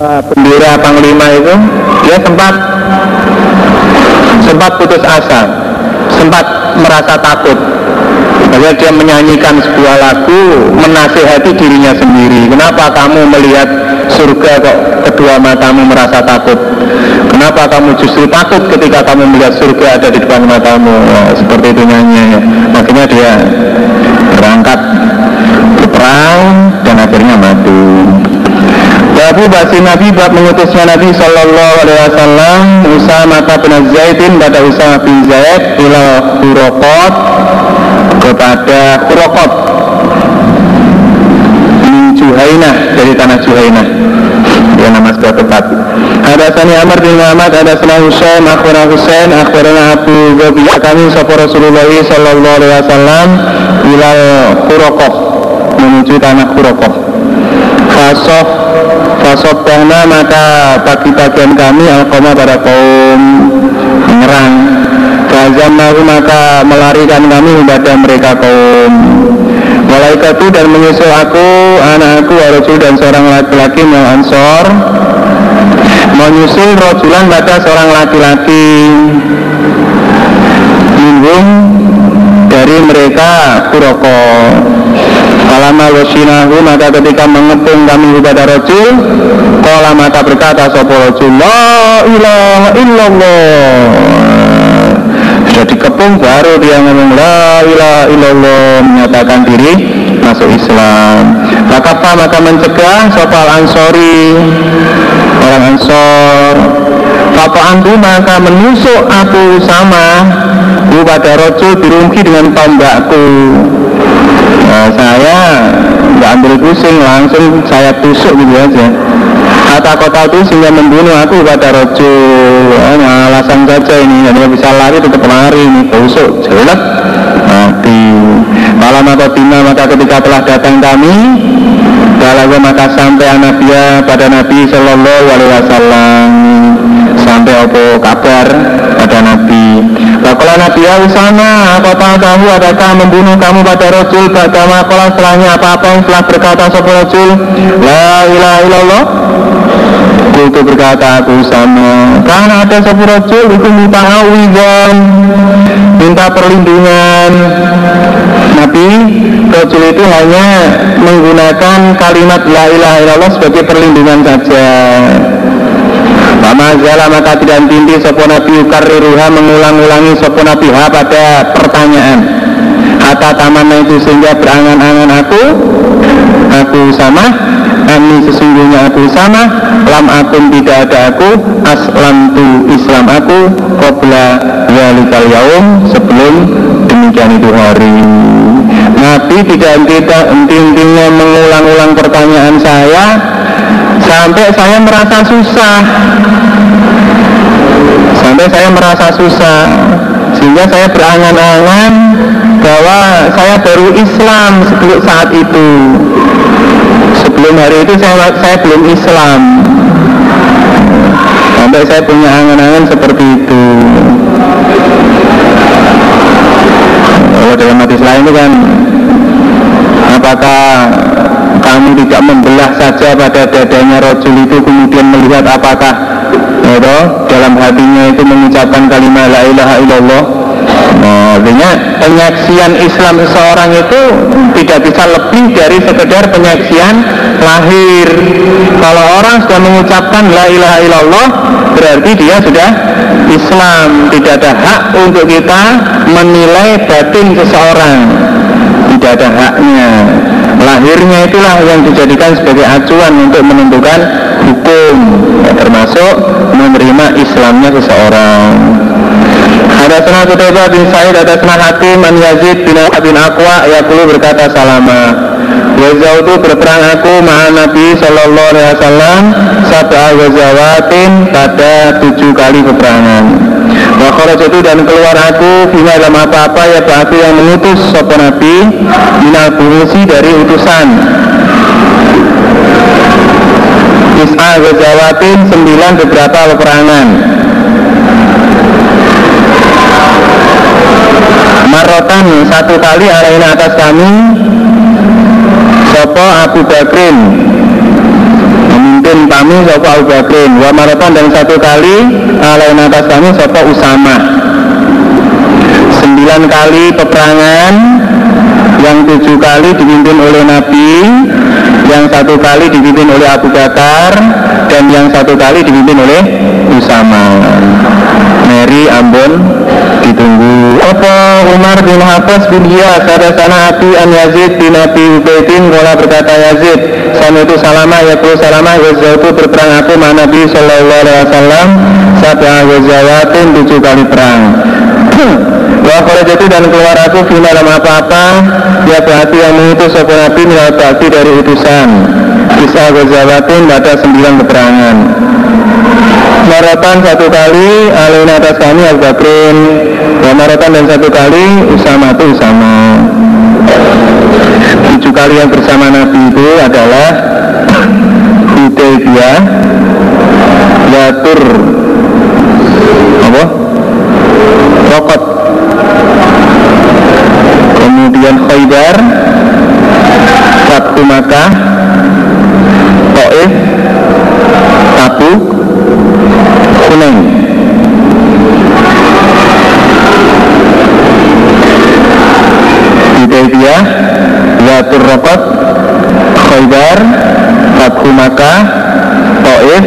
uh, panglima itu dia sempat sempat putus asa sempat merasa takut. Bahwa dia menyanyikan sebuah lagu menasihati dirinya sendiri. Kenapa kamu melihat surga kok kedua matamu merasa takut? Kenapa kamu justru takut ketika kamu melihat surga ada di depan matamu? Oh, seperti itu nyanyi makanya dia berangkat berperang dan akhirnya mati Babu basi Nabi bab mengutusnya Nabi Sallallahu Alaihi Wasallam Usama bin Zaidin pada Usama bin Zaid ila Hurokot kepada Hurokot Juhainah dari tanah Juhainah. Dia nama sebuah tempat. Ada sani Amr bin Muhammad ada sana Husain akhbarana Husain akhbarana Abu Ghabiyah kami sapa Rasulullah sallallahu alaihi wasallam ila Hurokot menuju tanah Hurokot Fasof Fasof dana maka bagi bagian kami Alkoma pada kaum menyerang. Fazam maka melarikan kami kepada mereka kaum. Malaikatu dan menyusul aku Anakku Rasul dan seorang laki-laki Mau ansor. Menyusul rojulan pada seorang laki-laki. Minhum dari mereka Kuroko Kalama wasinahu maka ketika mengepung kami kepada rojul Kala maka berkata sopo rojul La ilaha illallah. Sudah dikepung baru dia ngomong La ilaha illallah Menyatakan diri masuk Islam. Maka maka mencegah sopal ansori Orang ansor Papa antu maka menusuk aku sama pada rojul dirungki dengan tombakku nah, saya nggak ambil pusing langsung saya tusuk gitu aja. Kata kota itu sehingga membunuh aku pada rojo nah, alasan saja ini. Dan bisa lari tetap lari ini tusuk jelek mati. Malam atau tina maka ketika telah datang kami Balaga maka sampai Nabiya pada Nabi Sallallahu Alaihi Wasallam. Sampai apa kabar pada Nabi. Bakulah Nabi ya Apakah kamu adakah membunuh kamu pada rojul Bagaimana kalau setelahnya apa-apa yang telah berkata sopa rojul La ilaha illallah. Itu berkata aku sama Karena ada sopa rojul itu minta awizan Minta perlindungan. Nabi Rojul itu hanya menggunakan kalimat La ilaha illallah sebagai perlindungan saja Mama zala maka tidak tinti sopo nabi ukariruha mengulang-ulangi sopo nabi ha pada pertanyaan. Hatta taman itu sehingga berangan-angan aku Aku sama Kami sesungguhnya aku sama Lam akun tidak ada aku Aslam tu Islam aku Qobla walikal yaum Sebelum demikian itu hari. Nabi tidak henti-hentinya mengulang-ulang pertanyaan saya sampai saya merasa susah. Sampai saya merasa susah. Sehingga saya berangan-angan bahwa saya baru Islam sebelum saat itu. Sebelum hari itu saya, saya belum Islam. Sampai saya punya angan-angan seperti itu. Kalau dalam hadis lain itu kan apakah kamu tidak membelah saja pada dadanya rojul itu kemudian melihat apakah ya, dalam hatinya itu mengucapkan kalimat la ilaha illallah Nah, artinya penyaksian Islam seseorang itu tidak bisa lebih dari sekedar penyaksian lahir. Kalau orang sudah mengucapkan la ilaha illallah, berarti dia sudah Islam. Tidak ada hak untuk kita menilai batin seseorang. Tidak ada haknya. Lahirnya itulah yang dijadikan sebagai acuan untuk menentukan hukum, ya, termasuk menerima Islamnya seseorang. Ada sana Kutaiba bin Sa'id, ada sana Hakim, An Yazid bin bin Aqwa, Yakulu berkata salama. Wazautu berperang aku ma'a Nabi Sallallahu Alaihi Wasallam Sab'a wazawatin pada tujuh kali peperangan Wakharaj itu dan keluar aku Fina dalam apa-apa ya aku yang mengutus Sopo Nabi Minal dari utusan. Is'a wazawatin Sembilan beberapa peperangan. Marotan satu kali alaina atas kami Sopo Abu Bakrin dipimpin kami Sopo Abu Bakrin. Wa marotan dan satu kali Alain atas kami Sopo Usama. Sembilan kali peperangan Yang tujuh kali dipimpin oleh Nabi Yang satu kali dipimpin oleh Abu Bakar Dan yang satu kali dipimpin oleh Usama. Mary Ambon ditunggu. Apa Umar bin Hafiz bin Iyas ada sana Abi an Yazid bin Abi Ubaidin Mula berkata Yazid Sama itu salama ya perlu salama itu berperang aku mana Nabi Sallallahu Alaihi Wasallam. Sabah Ghazawatin tujuh kali perang. Wa jatuh dan keluar aku di dalam apa-apa. Ya berarti yang mengutus Sopo Nabi Minal dari utusan. Isa Ghazawatin pada sembilan peperangan Maratan satu kali alun atas kami Al Bakrin ya Maratan dan satu kali Usama itu Usama tujuh kali yang bersama Nabi itu adalah Hudaybiyah Yatur apa? Rokot kemudian Khaybar Fathu Makkah Taif Tabuk Hunain Hudaybiyah Yatur Rokot Khaybar Fathu Makkah Taif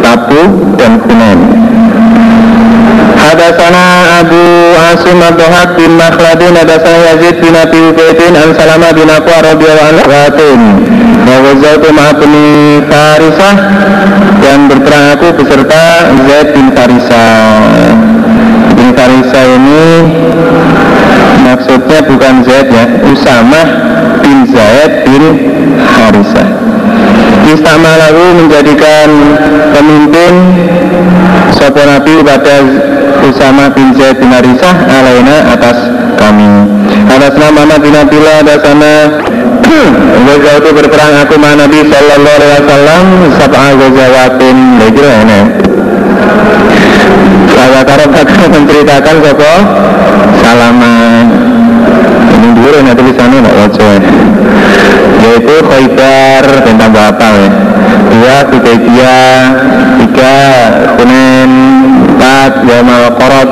Tabu dan Hunain Hadasana Abu Asim Abduhak bin Makhladin Hadasana Yazid bin Abi Ubaidin An Salama bin Aqwa radhiyallahu anhu Wa Zaid bin Farisah dan berperang aku beserta Zaid bin Farisah. Bin Farisah ini maksudnya bukan Zaid ya, Usama bin Zaid bin Harisah. Istama lalu menjadikan pemimpin Sopo Nabi pada Usama bin Zaid bin Harisah alaina atas kami. Atas nama Nabi Nabila ada sana Gajah itu berperang aku sama Nabi Sallallahu Alaihi Wasallam Sab'a gazawatin Lagi ini. Saya karena akan menceritakan Sopo Salaman. Ini dulu ini tulisannya Nggak wajah Yaitu Khaybar Tentang apa ya? Dua Hudaybiyah Tiga Hunen Empat Yamal Korot.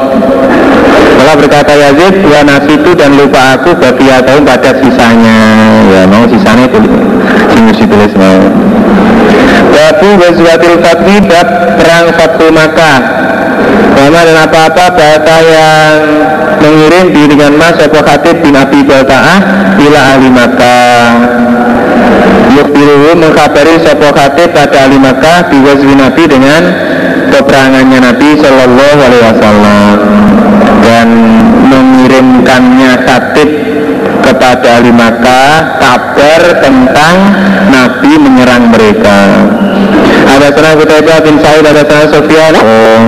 Maka berkata Yazid Dua nasi itu dan lupa aku Bagi atau pada sisanya. Ya mau sisanya itu Sini ditulis mau. Babu Ghazwatil Fatwi Bab Perang Fathu Makkah. Bahwa dan apa-apa bahasa yang mengirim di dengan mas Sopo Khatib bin Abi Balta'ah Bila ahli Makkah. Yukbiruhu mengkabari Sopo Khatib pada ahli Makkah Biwazwi Nabi dengan peperangannya Nabi Shallallahu Alaihi Wasallam dan mengirimkannya Khatib kepada ahli Makkah kabar tentang Nabi menyerang mereka. Ada sana Kutaibah bin Sa'id, ada sana Sofyan. Oh,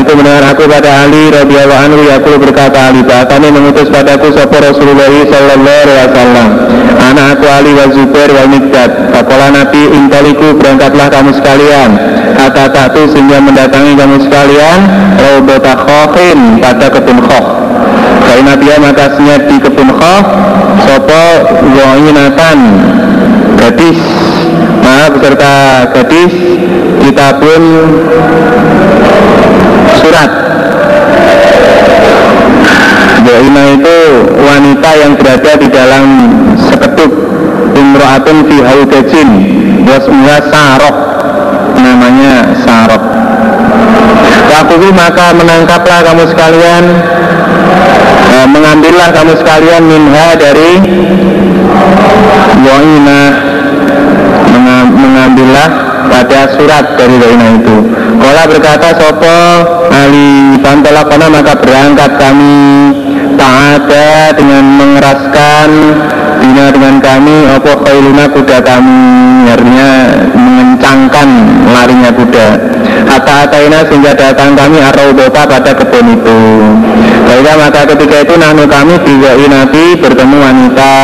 itu mendengar aku pada Ali radhiyallahu anhu aku berkata Ali kami mengutus padaku sapa Rasulullah sallallahu alaihi wasallam. Anak aku Ali wa Zubair wa Mikdad. Nabi intaliku berangkatlah kamu sekalian. Kata tak sehingga mendatangi kamu sekalian. Raudata khokhin pada kebun khokh. Karena dia makasnya di kebun khokh. Sopo wa'inatan gadis maaf beserta gadis kita pun berada di dalam seketuk Imro'atun fi haudajin Wasmuha sarok Namanya sarok Waktu maka menangkaplah kamu sekalian eh, Mengambillah kamu sekalian minha dari Wa'ina mengambillah pada surat dari Zainah itu. Kala berkata Sopo Ali Pantelakona maka berangkat kami tak ada dengan mengeraskan Dina dengan kami Opo khailuna kuda kami? Artinya mengencangkan larinya kuda. Hatta ataina sehingga datang kami Arraudota pada kebun itu. Baiklah maka ketika itu nanu kami Biwai Nabi bertemu wanita.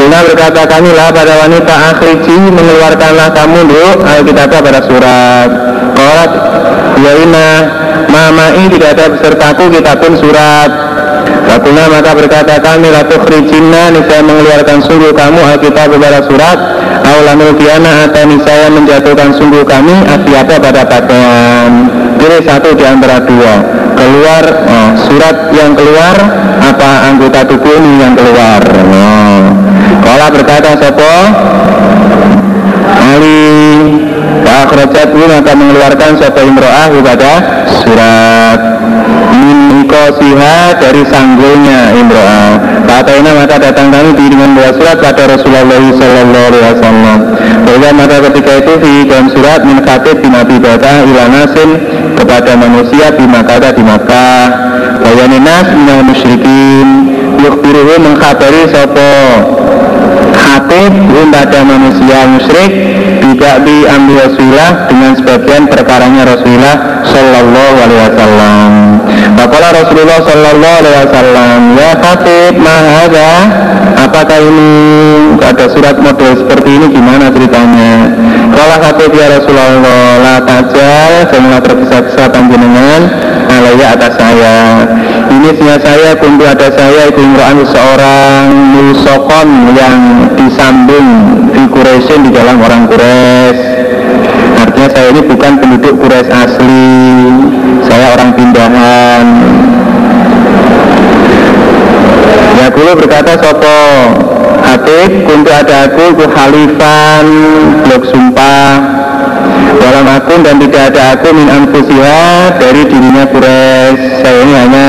Dina berkata kami lah pada wanita akhriji mengeluarkanlah kamu dulu Alkitabah pada surat. Kolat Yaina Mamai tidak ada besertaku kita pun surat Fakuna maka berkata kami Latu khrijinna nisaya mengeluarkan sungguh kamu Alkitab kepada surat Aulanul kiana atau nisaya menjatuhkan sungguh kami Afiata pada pakaian. Pilih satu di antara dua. Keluar oh, surat yang keluar Apa anggota tubuh ini yang keluar? Oh. Berkata Sopo? Ali Akhrajat maka mengeluarkan Sopo imro'ah kepada surat ikosiha dari sanggulnya Imro'ah Fataina maka datang kami dengan dua surat pada Rasulullah Sallallahu Alaihi Wasallam. Bahwa maka ketika itu di dalam surat min khatib bin Abi Bata ilanasin kepada manusia di Makkah di Makkah. Bayaninas minal musyrikin Yukbiruhu mengkhabari sopo khatib pada manusia musyrik tidak diambil Rasulullah dengan sebagian perkaranya Rasulullah Sallallahu Alaihi Wasallam. Bapalah Rasulullah Sallallahu Alaihi Wasallam ya khatib mahada apakah ini ada surat model seperti ini? Gimana ceritanya? Kalau khatib ya Rasulullah la tajal janganlah tergesa-gesa panjenengan alaiya atas saya. Ini sehingga saya kuntu ada saya itu imro'an seorang musokon yang disambung di di dalam orang Quraisy artinya saya ini bukan penduduk Quraisy asli. Saya orang pindahan ya dulu berkata Sopo? Hatib kuntu ada aku ku halifan blok sumpah. Dalam akun dan tidak ada aku min anfusiha dari dirinya Quraisy. Saya ini hanya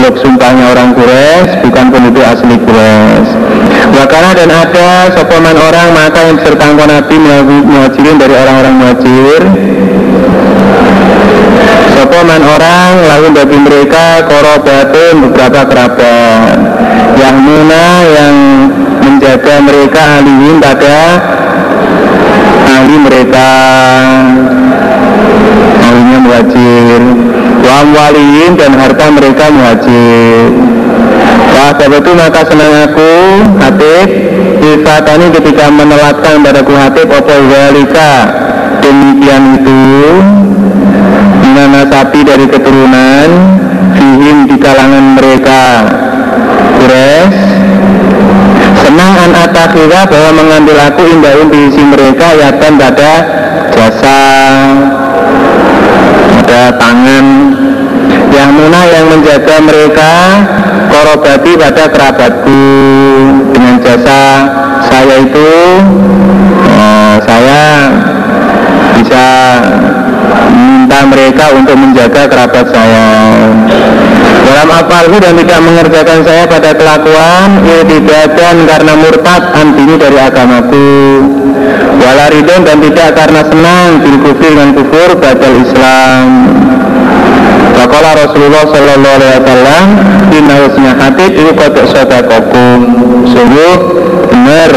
blok sumpahnya orang Quraisy bukan penduduk asli Quraisy. Wakana dan ada sopaman orang maka yang bersertangkon Nabi muhajirin dari orang-orang muhajir. Sopaman orang lalu bagi mereka korobatun beberapa kerabat. Yang muna yang menjaga mereka alihin pada ahli mereka. Ahlinya muhajir wa waliin dan harta mereka muhajir. Wah itu maka senang aku Hatib Ifatani ketika menelatkan padaku Hatib Opo walika? Demikian itu. Mana sapi dari keturunan Fihim di kalangan mereka. Kures Senang an atakhira bahwa mengambil aku indah diisi mereka Yatan pada jasa Ada tangan yang muna yang menjaga mereka korobati pada kerabatku. Dengan jasa saya itu oh, saya bisa minta mereka untuk menjaga kerabat saya dalam apalku dan tidak mengerjakan saya pada kelakuan dan karena murtad antini dari agamaku. Walaridon dan tidak karena senang bil kufir dan kufur batal Islam. Fakola Rasulullah Sallallahu Alaihi Wasallam Inna husnya hati itu kodok sodakokum Sungguh benar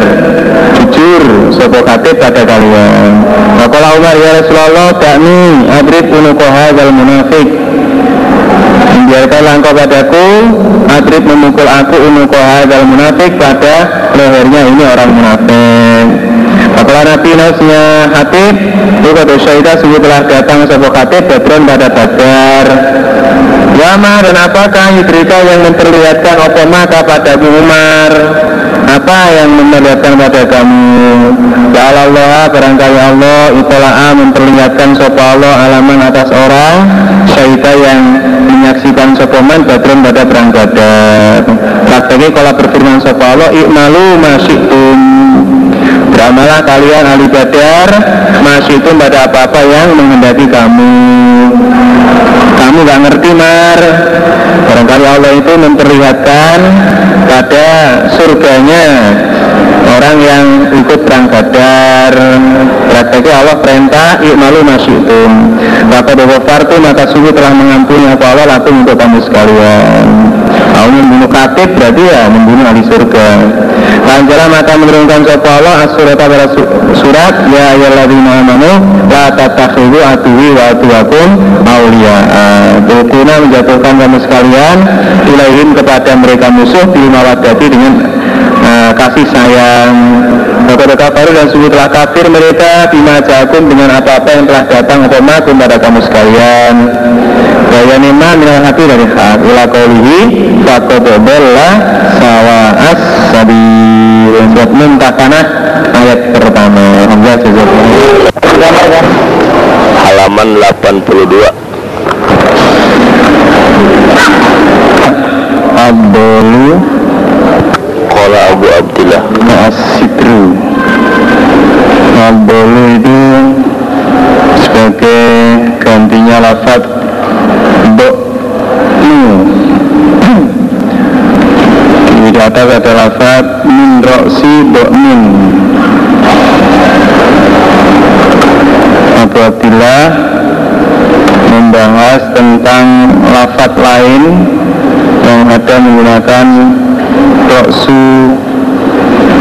Jujur hati pada kalian. Fakola Umar ya Rasulullah Dakni adrib unukoha wal munafik Membiarkanlah engkau padaku Adrib memukul aku unukoha wal munafik Pada lehernya ini orang munafik. Apabila Nabi Nasnya Hatib? Itu Syaidah sungguh telah datang sebuah Hatib Badron pada Badar. Wama dan apakah Yudrika yang memperlihatkan Apa maka pada Umar? Apa yang memperlihatkan pada kamu? Ya Allah barangkali Allah Itola'a memperlihatkan Sopa Allah alaman atas orang Syaidah yang menyaksikan Sopaman Badron pada perang Badar. Prakteknya kalau berfirman Sopa Allah Ikmalu masyikum Beramalah kalian ahli badar itu pada apa-apa yang menghendaki kamu. Kamu gak ngerti mar. Barangkali Allah itu memperlihatkan Pada surganya Orang yang ikut perang badar Berarti Allah perintah Ikmalu masih itu Maka fartu maka sungguh telah mengampuni apa Allah lakum untuk kamu sekalian Kalau membunuh katib berarti ya membunuh ahli surga. Lanjala maka menurunkan sopa Allah as-surat pada surat? Ya ayyalladzina amanu La tatakhidu atuhi wa atuwakum awliya. Tukuna menjatuhkan kamu sekalian Ilaihim kepada mereka musuh Bil mawadati dengan uh, kasih sayang Kepada kafir dan sungguh telah kafir mereka Bima jakum dengan apa-apa yang telah datang Kepada kamu sekalian. Gaya nima minal hati dari hak Ila kaulihi Fakot lah sawa as sabi Surat Mumtakanah ayat pertama. Hamzah halaman 82 Abdulu Abu Abdillah As-Sitru Abdulu itu sebagai gantinya lafad Do'nu Tidak ada kata lafad Min. Roksi do'nin Abu Abdillah membahas tentang lafad lain yang ada menggunakan roksu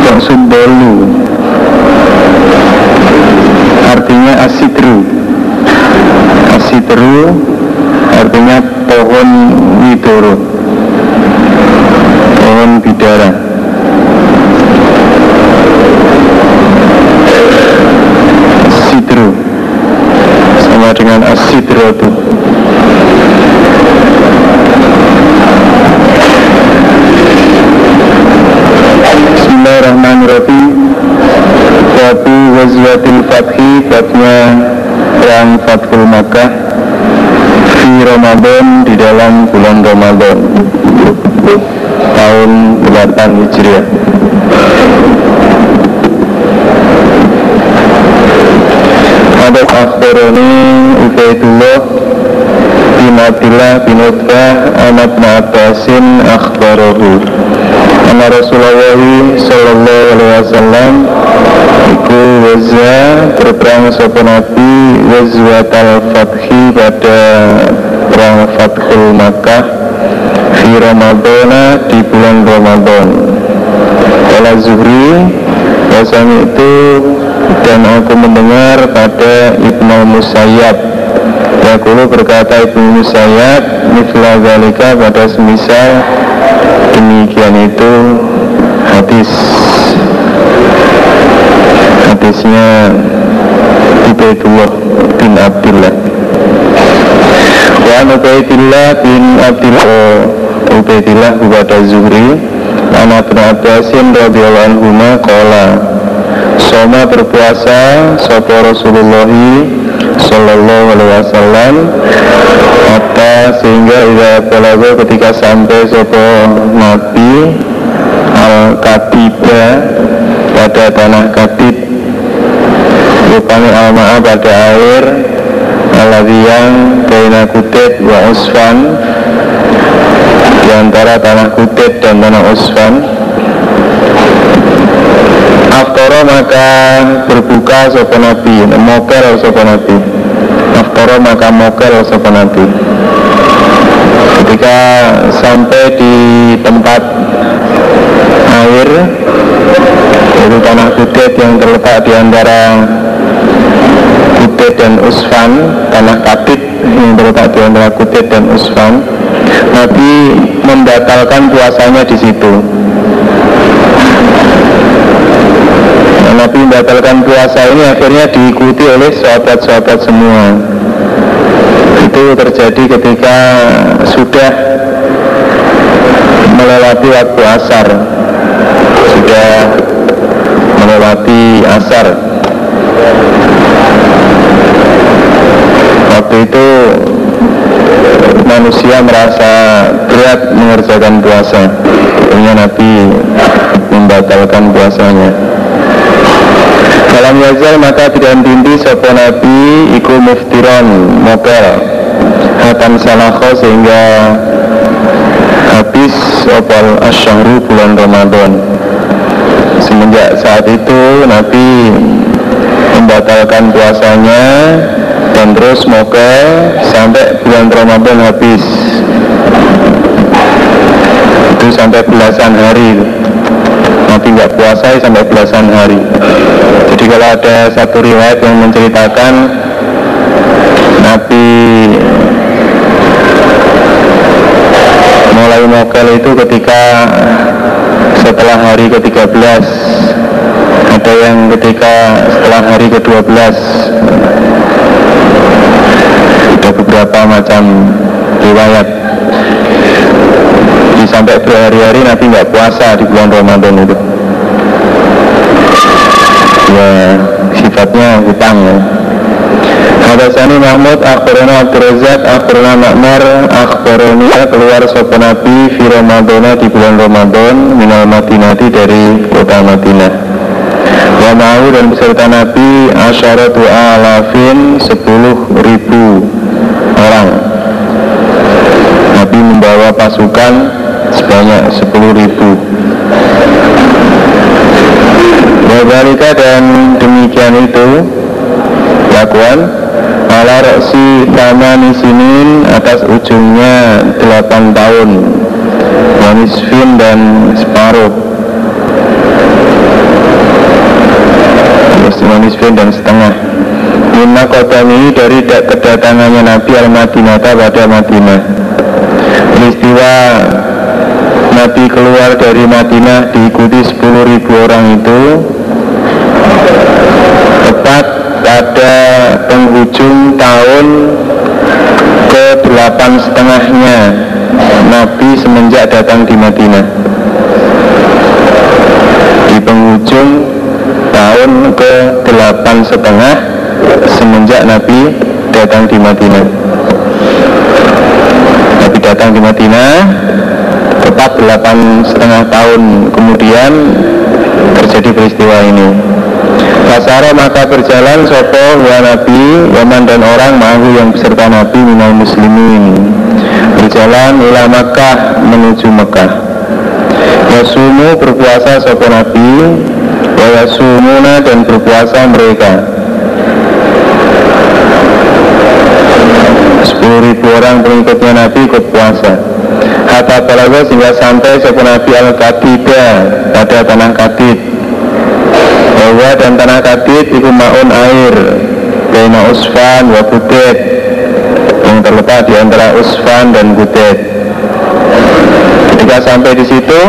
roksu bolu. Artinya asidru. Asidru artinya pohon widoro. Pohon bidara. Asidru. Sama dengan asidrotu Bismillahirrahmanirrahim Babu Wazwatil Fathi Babnya Perang Fathul Makkah Fi Ramadan Di dalam bulan Ramadan Tahun 8 Hijriah. Ada akhbarani Ubaidullah bin Abdillah bin Utbah Anak Abbasin akhbarahu. Anna Rasulullah Sallallahu Alaihi Wasallam Iku waza berperang sopa Nabi Wazwatal Fathi pada perang Fathul Makkah Fi Ramadana di bulan Ramadan Kala Zuhri Rasanya itu dan aku mendengar pada Ibnu Musayyab. Yakulu berkata Ibnu Musayyab Mithla Zalika pada semisal demikian itu hadis. Hadisnya Ubaidullah bin Abdullah. Wa Ubaidullah bin Abdullah Ubaidullah kepada Zuhri Anak bin Abbasin radhiyallahu anhu qala Soma berpuasa Sopo Rasulullah Sallallahu alaihi wasallam Hatta sehingga Ida balago ketika sampai Sopo Nabi Al Katiba Pada tanah Katib Rupanya al pada air Aladhi yang Baina Kutit wa Usfan Di antara tanah Kutit dan tanah Usfan. Aftoro maka berbuka sopa nabi Mokel sopa nabi. Aftoro maka mokel sopa nabi. Ketika sampai di tempat air Itu tanah kudet yang terletak di antara Kudet dan Usfan Tanah Katib yang terletak di antara Kudet dan Usfan. Nabi membatalkan puasanya di situ. Nabi membatalkan puasa ini akhirnya diikuti oleh sahabat-sahabat semua. Itu terjadi ketika sudah melewati waktu asar. Sudah melewati asar waktu itu manusia merasa berat mengerjakan puasa. Akhirnya Nabi membatalkan puasanya. Dalam yazal maka tidak dindi sopo nabi iku muftiron mokel Hatan salakho sehingga habis opal asyahru bulan Ramadan. Semenjak saat itu Nabi membatalkan puasanya dan terus mokel sampai bulan Ramadan habis. Itu sampai belasan hari. Nabi nggak puasa sampai belasan hari. Jadi kalau ada satu riwayat yang menceritakan Nabi mulai mokel itu ketika setelah hari ke-13. Ada yang ketika setelah hari ke-12 ada beberapa macam riwayat. Jadi sampai berhari-hari Nabi nggak puasa di bulan Ramadan itu. Ya sifatnya hutang ya. Hadasani Mahmud Akhbarana Abdul Razak Akhbarana Makmar Akhbarani keluar sopan Nabi Fi Ramadana di bulan Ramadan Minal Madinati dari kota Madinah. Ma'u dan beserta Nabi Asyaratu alafin Sepuluh ribu orang Nabi membawa pasukan sebanyak sepuluh ribu. Wabarika dan demikian itu lakuan ala roksi tamani sinin atas ujungnya 8 tahun Wanisfin dan separuh. Wanisfin dan setengah. Minna kotami dari kedatangannya Nabi al-Madinah pada Madinah Peristiwa Nabi keluar dari Madinah diikuti 10.000 orang itu. Tepat pada penghujung tahun ke delapan setengahnya Nabi semenjak datang di Madinah. Di penghujung tahun ke delapan setengah semenjak Nabi datang di Madinah datang di Madinah tepat delapan setengah tahun kemudian terjadi peristiwa ini. Kasara maka berjalan sopo wa nabi Waman dan orang mahu yang beserta nabi minal muslimin. Berjalan ila Makkah menuju Mekah Yasumu berpuasa sopo nabi yasumuna dan berpuasa mereka ribu orang pengikutnya nabi ikut puasa. Hatta balaga sehingga sampai sopo nabi al-Katida pada tanah Katid bahwa dan tanah kadit itu maun air Baina usfan wa budet Yang terletak di antara usfan dan budet Ketika sampai di situ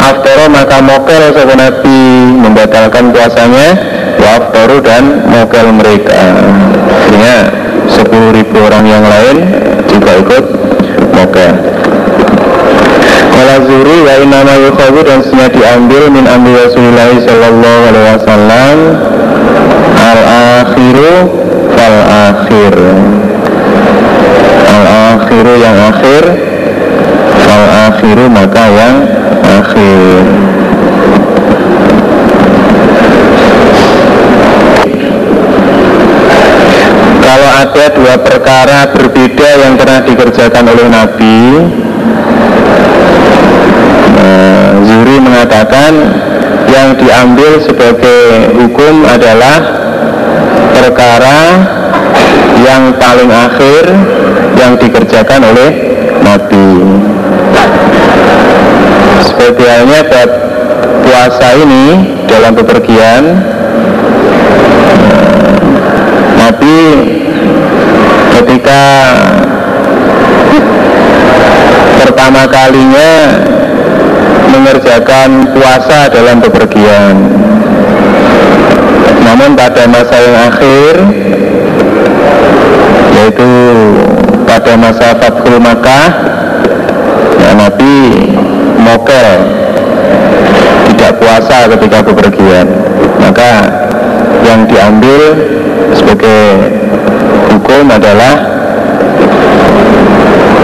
Aftoro maka mokel sebuah Nabi Membatalkan puasanya Wa aftoru dan mokel mereka. Akhirnya 10 ribu orang yang lain Juga ikut. Mokel Kala zuri wa inama yukhawu dan senya diambil min amri Rasulullah sallallahu alaihi wasallam. Al akhiru fal akhir. Al akhiru yang akhir. Fal akhiru maka yang akhir kalau ada dua perkara berbeda yang pernah dikerjakan oleh Nabi Zuri mengatakan yang diambil sebagai hukum adalah perkara yang paling akhir yang dikerjakan oleh Nabi. Seperti halnya bab puasa ini dalam bepergian Nabi ketika pertama kalinya mengerjakan puasa dalam bepergian. Namun pada masa yang akhir yaitu pada masa Fathul Makkah ya Nabi mokel tidak puasa ketika bepergian. Maka yang diambil sebagai hukum adalah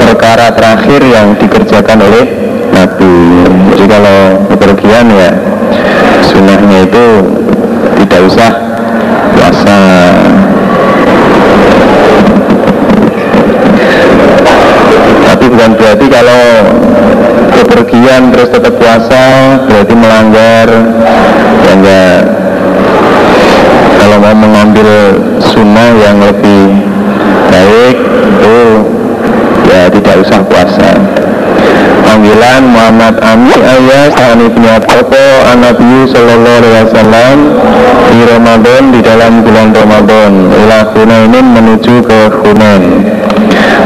perkara terakhir yang dikerjakan oleh Nabi. Jadi kalau bepergian ya sunnahnya itu tidak usah puasa. Tapi bukan berarti kalau bepergian terus tetap puasa berarti melanggar ya mau mengambil sunnah yang lebih baik itu ya tidak usah puasa. Panggilan Muhammad Ami ayah sani punya toko Nabi Sallallahu Alaihi Wasallam di Ramadan di dalam bulan Ramadan. Ila Hunainin menuju ke Hunain.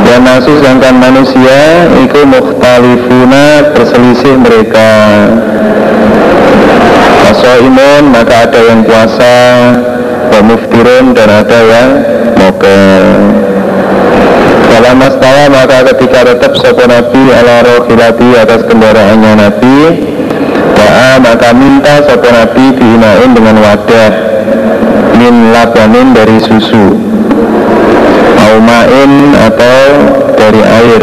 Dan nasu sedangkan manusia itu mukhtalifuna berselisih mereka. Imun maka ada yang puasa wa muftirun dan ada yang mokel Falamma stawa maka ketika tetap sopo Nabi ala rohilati atas kendaraannya Nabi Da'a maka minta sopo Nabi diinain dengan wadah Min labanin dari susu Aumain atau dari air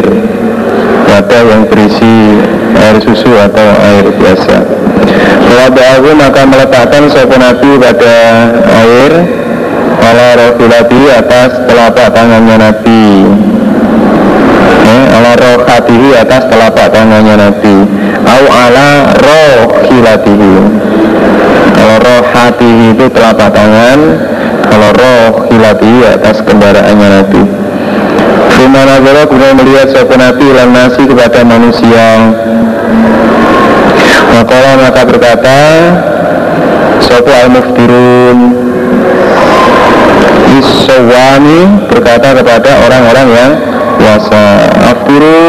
Wadah yang berisi air susu atau air biasa Wada'ahu maka meletakkan sopo Nabi pada air Ala rohilati atas telapak tangannya Nabi. Eh, ala rohatihi atas telapak tangannya Nabi. Au ala rohilatihi kalau rohatihi itu telapak tangan kalau rohilatihi atas kendaraannya Nabi. Di mana Allah kemudian melihat sopan Nabi nasi kepada manusia Maka maka berkata Sopo al-muftirun? Isawani berkata kepada orang-orang yang puasa Afiru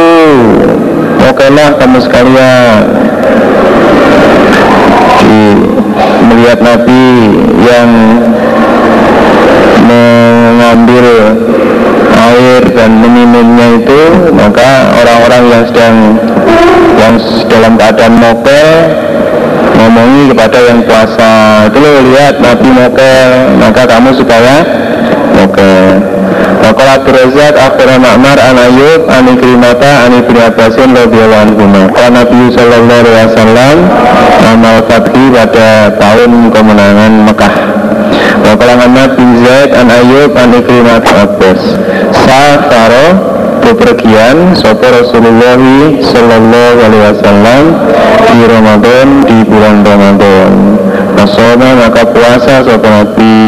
Okelah kamu sekalian. Di, Melihat Nabi yang Mengambil air dan meminumnya itu Maka orang-orang yang sedang Yang dalam keadaan mokel ngomongi kepada yang puasa itu lo lihat Nabi mokel maka kamu supaya mokel Waqala Abdurrazak akhirnya Ma'mar an Ayub an Ikrimata an Ibnu Abbasin radhiyallahu anhu. Nabi sallallahu alaihi wasallam amal fathi pada tahun kemenangan Mekah. Waqala Muhammad bin Zaid an Ayub an Ikrimata Abbas. Safaro bepergian sopo Rasulullah sallallahu alaihi wasallam di Ramadan di bulan Ramadan. Nasoma maka puasa sopo Nabi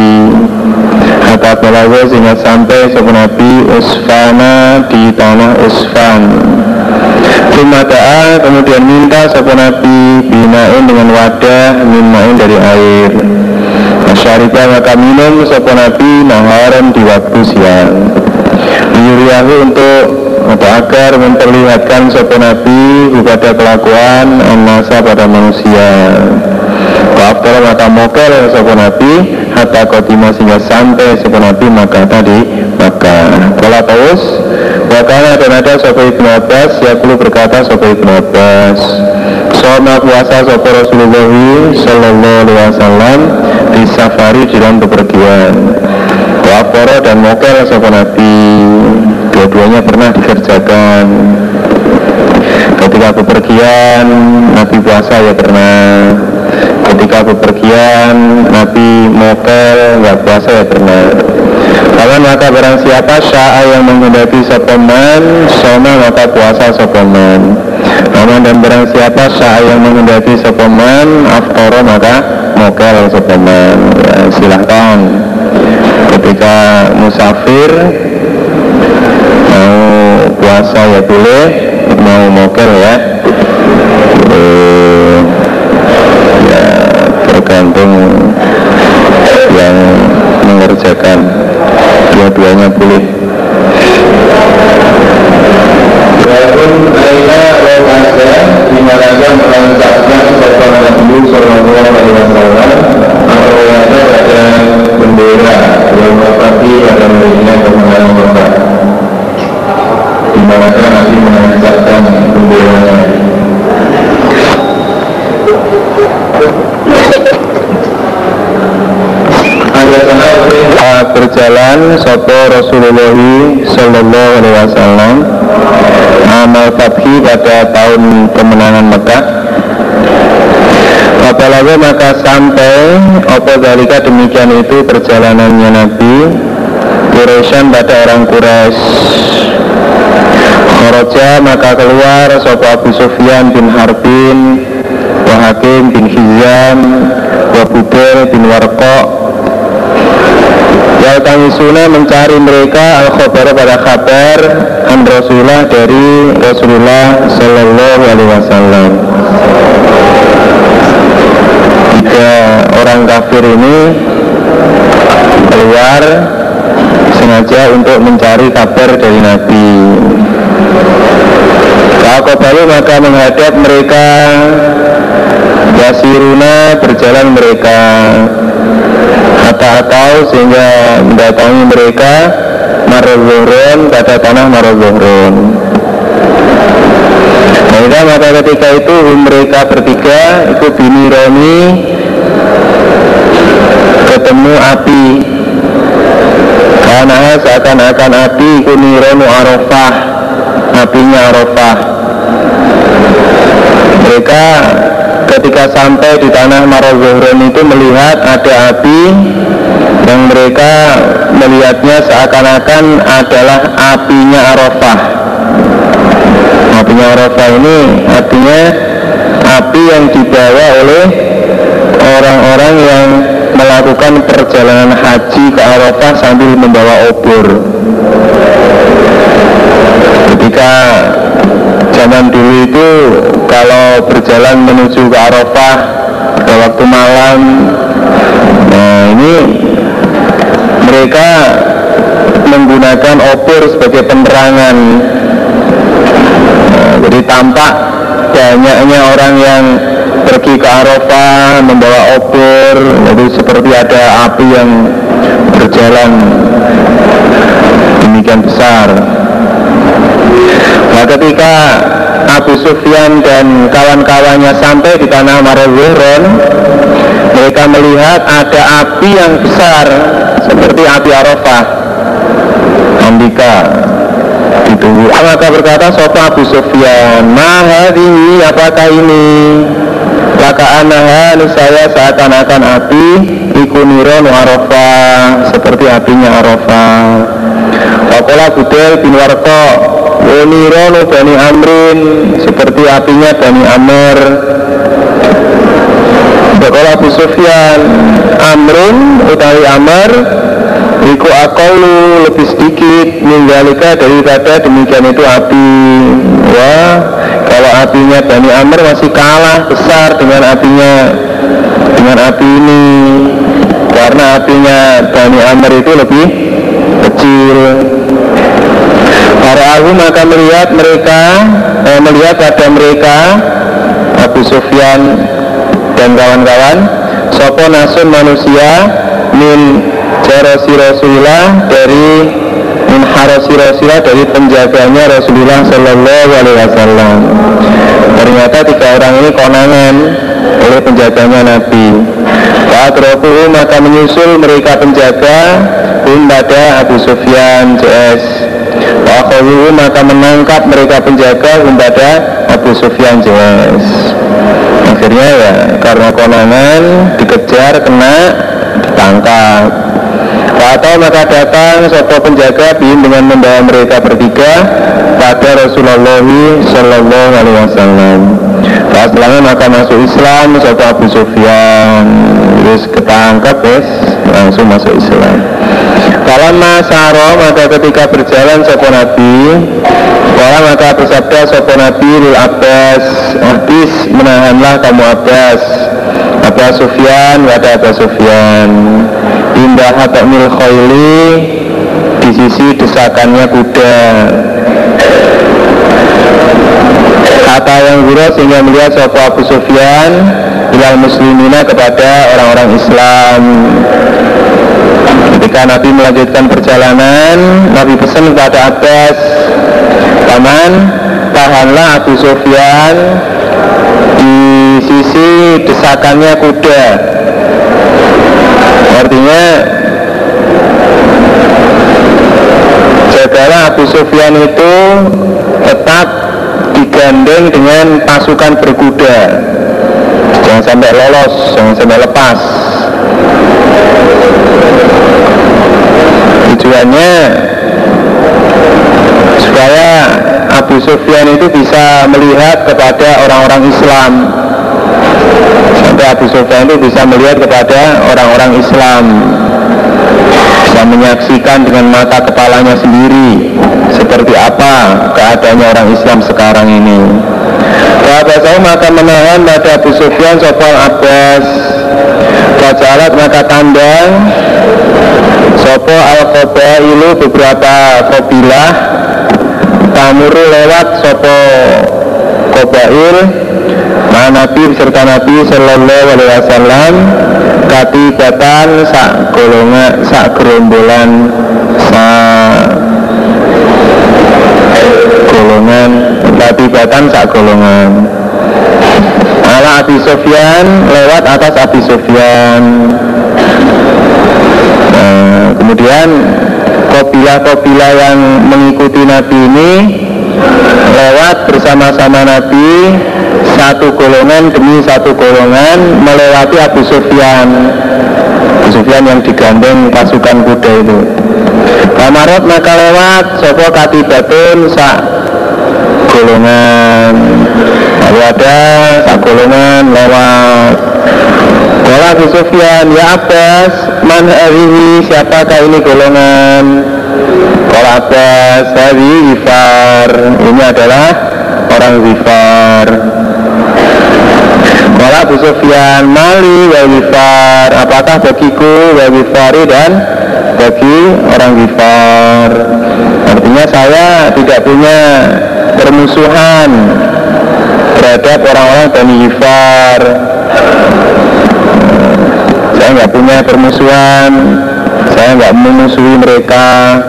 Kata balawa sehingga sampai sopo Nabi Usfana di tanah Usfan Tumataa kemudian minta sopo Nabi binain dengan wadah minain dari air Masyarika maka minum sopo Nabi naharan di waktu siang. Yuriyahu untuk atau agar memperlihatkan sopo Nabi kepada kelakuan masa pada manusia. Waftar maka mokel sopo Nabi Hatta kotima sehingga sampai sopo Nabi maka tadi maka Kala taus Wakana dan ada sopo Ibn Abbas Yakulu berkata sopo Ibn Abbas Soma puasa sopo Rasulullah Sallallahu alaihi wasallam Di safari di dalam bepergian Wafara dan mokel sopo Nabi. Dua-duanya pernah dikerjakan. Ketika bepergian Nabi puasa ya pernah. Ketika bepergian Nabi mokel nggak puasa ya pernah. Kawan maka barang siapa sya'a yang menghendaki sopeman Soma maka puasa sopeman Namun dan barang siapa sya'a yang menghendaki sopeman Aftoro maka mokel sopeman ya, Silahkan. Ketika musafir Mau puasa ya boleh Mau mokel ya. Boleh Ya tergantung yang mengerjakan. Dua-duanya boleh sopo Rasulullah Sallallahu Alaihi Wasallam. Amal fathi pada tahun kemenangan Mekah. Apalagi maka sampai apa dalika demikian itu perjalanannya Nabi Quraisyan pada orang Quraisy. Kharaja maka keluar sopo Abu Sufyan bin Harbin wa Hakim bin Hizam wa bin Warqa Yaltangisuna mencari mereka al-khobar pada kabar an Rasulullah dari Rasulullah Sallallahu Alaihi Wasallam. Tiga orang kafir ini keluar sengaja untuk mencari kabar dari Nabi. Kakobalu maka menghadap mereka. Yasiruna berjalan mereka. Hatta atau sehingga mendatangi mereka. Marozohron pada tanah Marozohron Mereka maka ketika itu mereka bertiga itu bini Roni ketemu api. Karena seakan-akan api kunironu arafah apinya arafah. Mereka ketika sampai di tanah Marozohron itu melihat ada api yang mereka melihatnya seakan-akan adalah apinya Arafah. Apinya Arafah ini artinya api yang dibawa oleh orang-orang yang melakukan perjalanan haji ke Arafah sambil membawa obor ketika zaman dulu itu kalau berjalan menuju ke Arafah pada waktu malam nah ini mereka menggunakan obor sebagai penerangan. Nah, jadi tampak banyaknya orang yang pergi ke Arafah membawa obor jadi seperti ada api yang berjalan demikian besar Nah ketika Abu Sufyan dan kawan-kawannya sampai di tanah Marozuron mereka melihat ada api yang besar seperti api Arafah. Andika ditunggu. Maka berkata Sofa Abu Sufyan Nah ini apakah ini? Laka anaha saya seakan-akan api Ikuniron Arafah Seperti apinya Arafah Wakola Budel bin Warko Unirono Bani Amrin. Seperti apinya Bani Amr Wakola Abu Sufyan Amrun utawi Amr Iku akaulu lebih sedikit Minggalika daripada demikian itu api. Wah kalau apinya Bani Amr masih kalah besar dengan apinya Dengan api ini. Karena apinya Bani Amr itu lebih kecil. Para aku maka melihat mereka eh, Melihat pada mereka Abu Sufyan dan kawan-kawan Sopo nasun manusia Min jarasi Rasulullah Dari Min harasi Rasulullah Dari penjaganya Rasulullah Sallallahu Alaihi Wasallam. Ternyata tiga orang ini konangan Oleh penjaganya Nabi Saat maka menyusul mereka penjaga Hum pada Abu Sufyan CS Wakhawu maka menangkap mereka penjaga Hum pada Abu Sufyan CS Akhirnya ya karena konangan dikejar kena ditangkap. Atau maka datang sopo penjaga bim dengan membawa mereka bertiga pada Rasulullah Shallallahu Alaihi Wasallam. Setelahnya maka masuk Islam sopo Abu Sufyan. Terus ketangkap es langsung masuk Islam. Kalau masaro maka ketika berjalan sopo Nabi. Kalau maka bersabda sopo Nabi Lil Abbas. Habis menahanlah kamu Abbas. Abu Sufyan wada Abu Sufyan. Indah hatamil khayli Di sisi desakannya kuda Kata yang guru sehingga melihat sopo Abu Sufyan Bilal muslimina kepada orang-orang Islam. Ketika Nabi melanjutkan perjalanan Nabi pesan kepada Abbas Paman Tahanlah Abu Sufyan Di sisi desakannya kuda. Artinya Jagalah Abu Sufyan itu Tetap digandeng dengan pasukan berkuda. Jangan sampai lolos, jangan sampai lepas. Tujuannya supaya Abu Sufyan itu bisa melihat kepada orang-orang Islam. Sampai Abu Sufyan itu bisa melihat kepada orang-orang Islam bisa menyaksikan dengan mata kepalanya sendiri seperti apa keadaannya orang Islam sekarang ini. Sahabat saya maka menahan pada Abu Sufyan Sopal Abbas. Fajalat maka tandang Sopo al ilu beberapa kabilah. Tamuru lewat Sopo Kobail Nabi beserta Nabi Sallallahu Alaihi Wasallam katibatan sak golongan sak gerombolan sak golongan katibatan sak golongan. Ala Abi Sofyan lewat atas Abi Sofyan nah, kemudian kopilah-kopilah yang mengikuti Nabi ini lewat bersama-sama Nabi satu golongan demi satu golongan melewati Abu Sufyan. Abu Sufyan yang digandeng pasukan kuda itu. Kamarot maka lewat Sopo katibatun sak golongan. Lalu ada sak golongan lewat. Kala Abu Sufyan ya Abbas man siapakah ini golongan Kala Abbas hari Zifar ini adalah orang Zifar Kala Abu Sufyan mali wa apakah bagiku wa dan bagi orang Zifar artinya saya tidak punya permusuhan terhadap orang-orang Bani Zifar saya nggak punya permusuhan. Saya nggak memusuhi mereka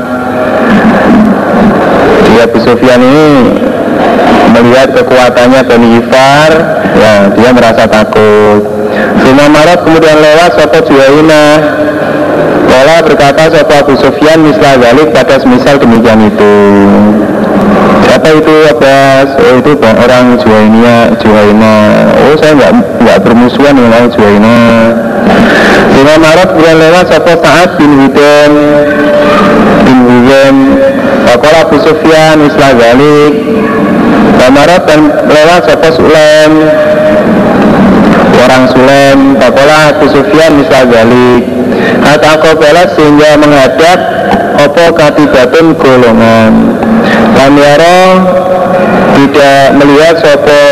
Abu Sufyan ini melihat kekuatannya Bani Ifar. Ya dia merasa takut. Suma Marat kemudian lewat Sopo Juwaina. Kala berkata Sopo Abu Sufyan misal galik pada semisal demikian itu. Siapa itu Abbas? Oh itu orang Juwaina Juwaina. Oh saya nggak nggak bermusuhan dengan orang Juwaina. Suma Marat kemudian lewat Sopo Sa'ad bin Huden bin Wakola Abu Sufyan misal galik Kamarat dan lewat Sopo Sulem Orang Sulem Bakola Abu Sufyan misal galik. Atau balas sehingga menghadap Opo katibatun golongan. Lamyaro tidak melihat Sopo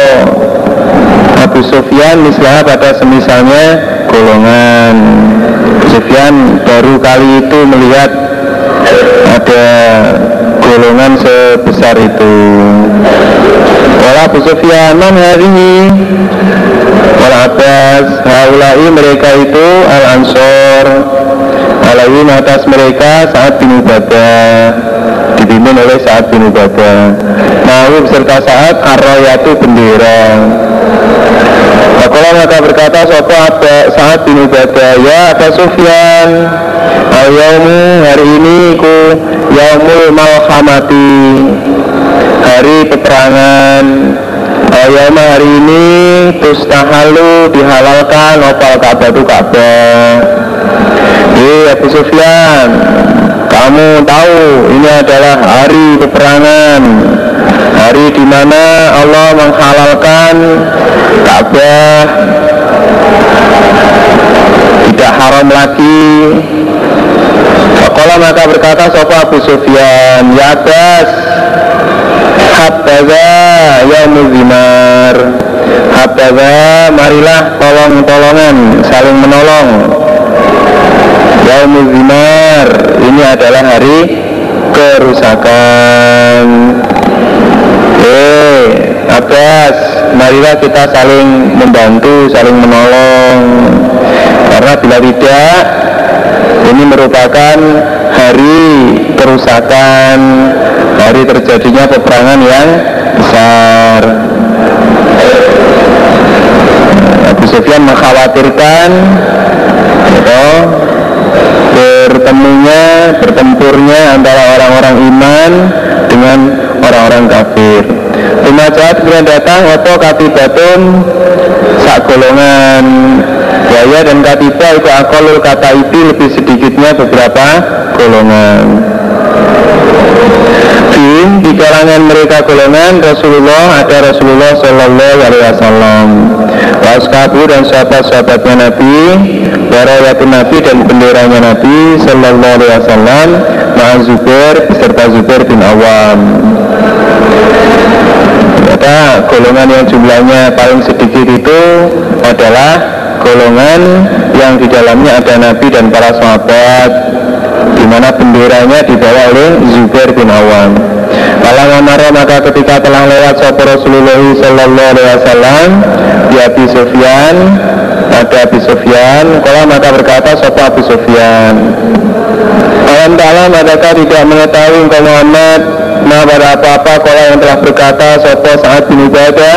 Abu Sufyan misalnya pada semisalnya golongan. Abu Sufyan baru kali itu melihat ada golongan sebesar itu. Wala Sufyan man hari Wala Abbas Haulai mereka itu Al Ansor Alain atas mereka saat bin Ubadah. Dipimpin oleh saat bin Ubadah. Nahu beserta saat Ar-Rayatu bendera. Fakola maka berkata Sopo ada saat bin Ubadah Ya Abu Sufyan Al-yawmu hari ini ku Yaumul Malhamati. Hari peperangan. Al-yawmu hari ini Tustahalu dihalalkan Opal Ka'bah itu Ka'bah. Hei Abu Sufyan Kamu tahu ini adalah hari peperangan. Hari di mana Allah menghalalkan Ka'bah. Tidak haram lagi Fakola maka berkata Sofa Abu Sufyan Ya Abbas Habbaza ya muzimar Habbaza marilah tolong-tolongan Saling menolong. Ya muzimar Ini adalah hari kerusakan. Eh Abbas Marilah kita saling membantu Saling menolong. Karena bila tidak ini merupakan hari kerusakan, hari terjadinya peperangan yang besar. Abu Sufyan mengkhawatirkan gitu, bertemunya, bertempurnya antara orang-orang iman dengan orang-orang kafir. Rumah kemudian datang Oto katibatun sak golongan. Buaya dan katiba itu akolul kata itu lebih sedikitnya beberapa golongan. Fin di kalangan mereka golongan Rasulullah ada Rasulullah Shallallahu Alaihi Wasallam Waskabu dan sahabat-sahabatnya Nabi Warawatun Nabi dan benderanya Nabi Shallallahu Alaihi Wasallam Ma'a Zubair beserta Zubair bin Awam Ternyata golongan yang jumlahnya paling sedikit itu adalah golongan yang di dalamnya ada Nabi dan para sahabat di mana benderanya dibawa oleh Zubair bin Awam. Kalau maka ketika telah lewat sopo Rasulullah Sallallahu Alaihi Wasallam di Abi Sufyan ada Abi Sufyan kalau maka berkata sopo Abi Sufyan Alam ta'ala adakah tidak mengetahui engkau Muhammad Nah pada apa-apa. Kalau yang telah berkata sopo saat bin ibadah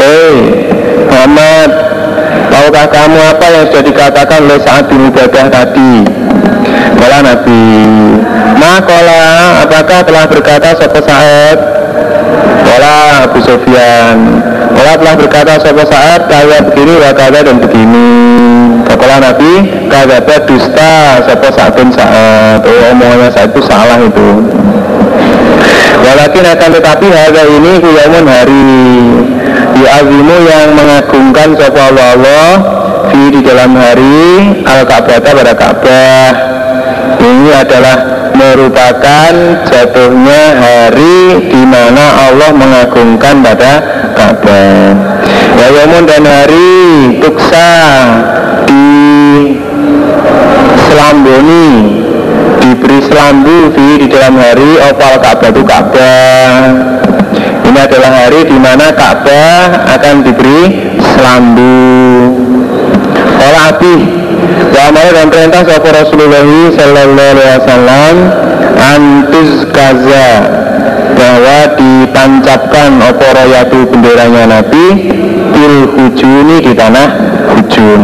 Hei Muhammad Tahukah kamu apa yang sudah dikatakan oleh saat ibadah tadi? Kala Nabi kola apakah telah berkata sopo saat Kola Abu Sufyan. Kola telah berkata sopo saat Kaya begini wakada dan begini. Kola Nabi Kaya dusta sopo saat bin saat. Oh omongannya saat itu salah itu. Walakin akan tetapi harga ini kuyamun hari. Diazimu yang mengagungkan sopo Allah Allah di dalam hari Al-Ka'bah pada Ka'bah. Ini adalah merupakan jatuhnya hari di mana Allah mengagungkan pada Ka'bah. Wayamun dan hari tuksa di selamboni diberi selambu di, di dalam hari opal Ka'bah itu Ka'bah. Ini adalah hari di mana Ka'bah akan diberi selambu. Kalau Abi Amara dan perintah sahabat Rasulullah Sallallahu Alaihi Wasallam Antus kaza Bahwa ditancapkan Opo royatu benderanya Nabi Bil hujuni di tanah hujun.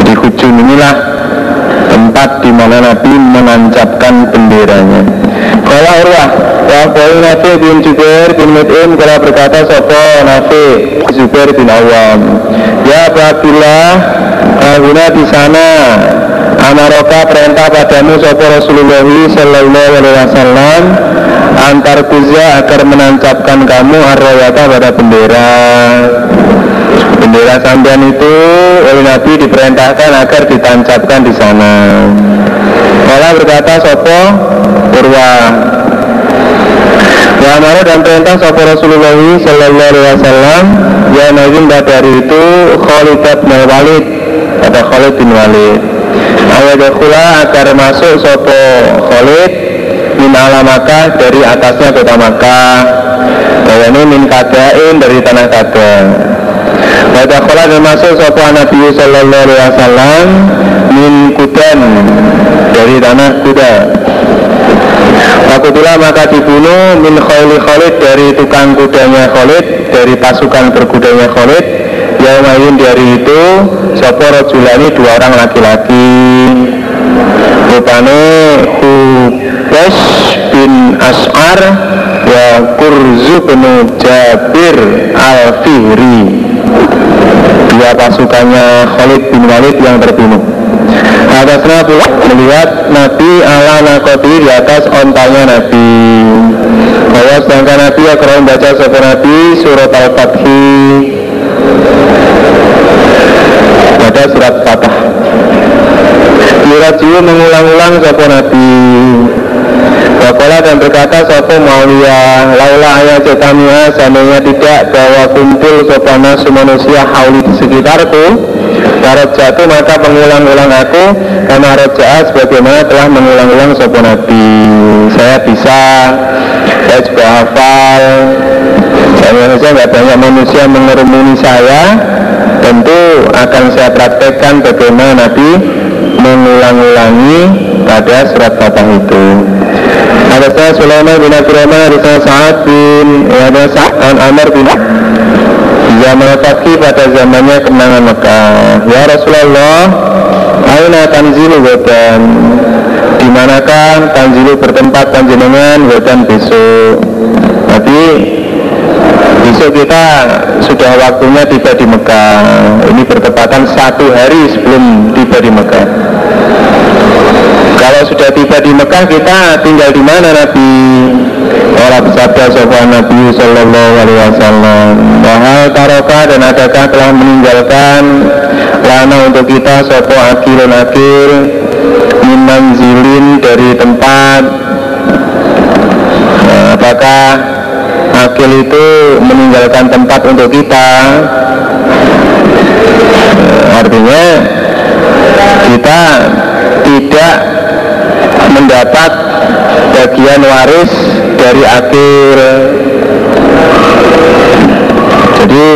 Jadi hujun inilah Tempat di mana Nabi menancapkan benderanya. Kalau Urwah Wa Qawil Nafi bin Jubair bin Mut'im Kalau berkata Sopo Nafi? Jubair bin Awam Ya Abdullah Guna di sana. Amaroka perintah padamu Sopo Rasulullah Sallallahu Alaihi Wasallam Antar kuza agar menancapkan kamu Arroyata pada bendera. Bendera sambian itu oleh Nabi diperintahkan agar ditancapkan di sana. Malah berkata Sopo Urwa. Ya dan perintah Sopo Rasulullah Sallallahu Alaihi Wasallam Ya Nabi pada hari itu Khalid bin Kata Khalid bin Walid. Ayadakula agar masuk Sopo Khalid Min ala Makkah dari atasnya kota Makkah. Ini min kadain dari tanah kada Wadakula dan masuk Sopo Nabi Sallallahu Alaihi Wasallam Min kudan dari tanah kuda Wakutula maka dibunuh min khayli Khalid dari tukang kudanya Khalid dari pasukan berkudanya Khalid Yaumayin dari itu Sopo Rojulani? Dua orang laki-laki. Rupane Hubes bin As'ar Wa Kurzu bin Jabir Al-Fihri. Dua pasukannya Khalid bin Walid yang terbunuh. Pula melihat Nabi ala nakoti di atas ontanya Nabi. Bahwa sedangkan Nabi akan membaca sopan Nabi surat Al-Fatih pada surat Fatah. Yurajiu mengulang-ulang sopo Nabi. Wakola dan berkata sopo Maulia Laula ayat cetamia Seandainya tidak bahwa kumpul sopana manusia hauli di sekitarku Karot jatuh maka mengulang-ulang aku Karena roja sebagaimana telah mengulang-ulang sopo Nabi. Saya bisa Saya juga hafal Saya saja nggak banyak manusia mengerumuni saya tentu akan saya praktekkan bagaimana Nabi mengulang-ulangi pada surat Fatah itu. Ada saya Sulaiman bin Abdurrahman, ada saya Sa'ad bin ada Sa'ad Amr bin zaman Fatih pada zamannya kemenangan Mekah. Ya Rasulullah, Aina tanzilu wedan di manakah tanzilu bertempat panjenengan wedan besok Tapi besok kita sudah waktunya tiba di Mekah. Ini bertepatan satu hari sebelum tiba di Mekah. Kalau sudah tiba di Mekah kita tinggal di mana Nabi? Orang bersabda sopan Nabi Sallallahu Alaihi Wasallam. Bahal taroka dan adakah telah meninggalkan lana untuk kita? Sopo akilun akil minan zilin dari tempat. Nah, apakah akil itu meninggalkan tempat untuk kita. Artinya kita tidak mendapat bagian waris dari akhir. Jadi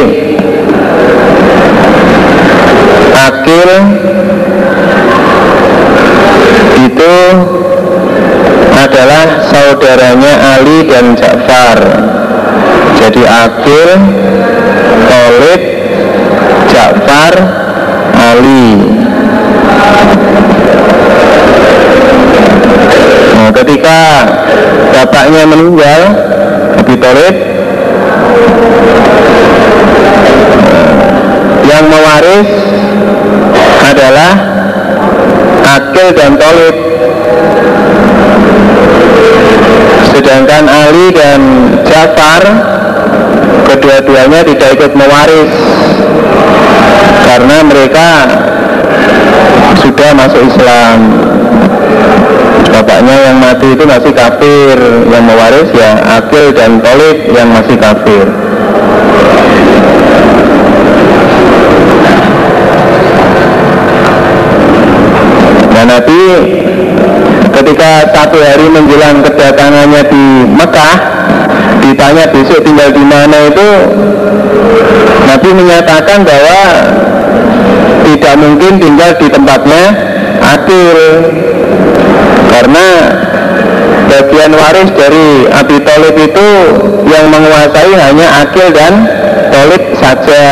akhir itu adalah saudaranya Ali dan Ja'far jadi Akil, Khalid, Ja'far, Ali. Nah, ketika bapaknya meninggal Abi Thalib yang mewaris adalah Akil dan Thalib sedangkan Ali dan Ja'far kedua-duanya tidak ikut mewaris. Karena mereka sudah masuk Islam. Bapaknya yang mati itu masih kafir. Yang mewaris ya Akil dan Tolib yang masih kafir. Nah Nabi ketika satu hari menjelang kedatangannya di Mekah ditanya besok tinggal di mana itu Nabi menyatakan bahwa tidak mungkin tinggal di tempatnya Akil karena bagian waris dari Abi Thalib itu yang menguasai hanya Akil dan Thalib saja.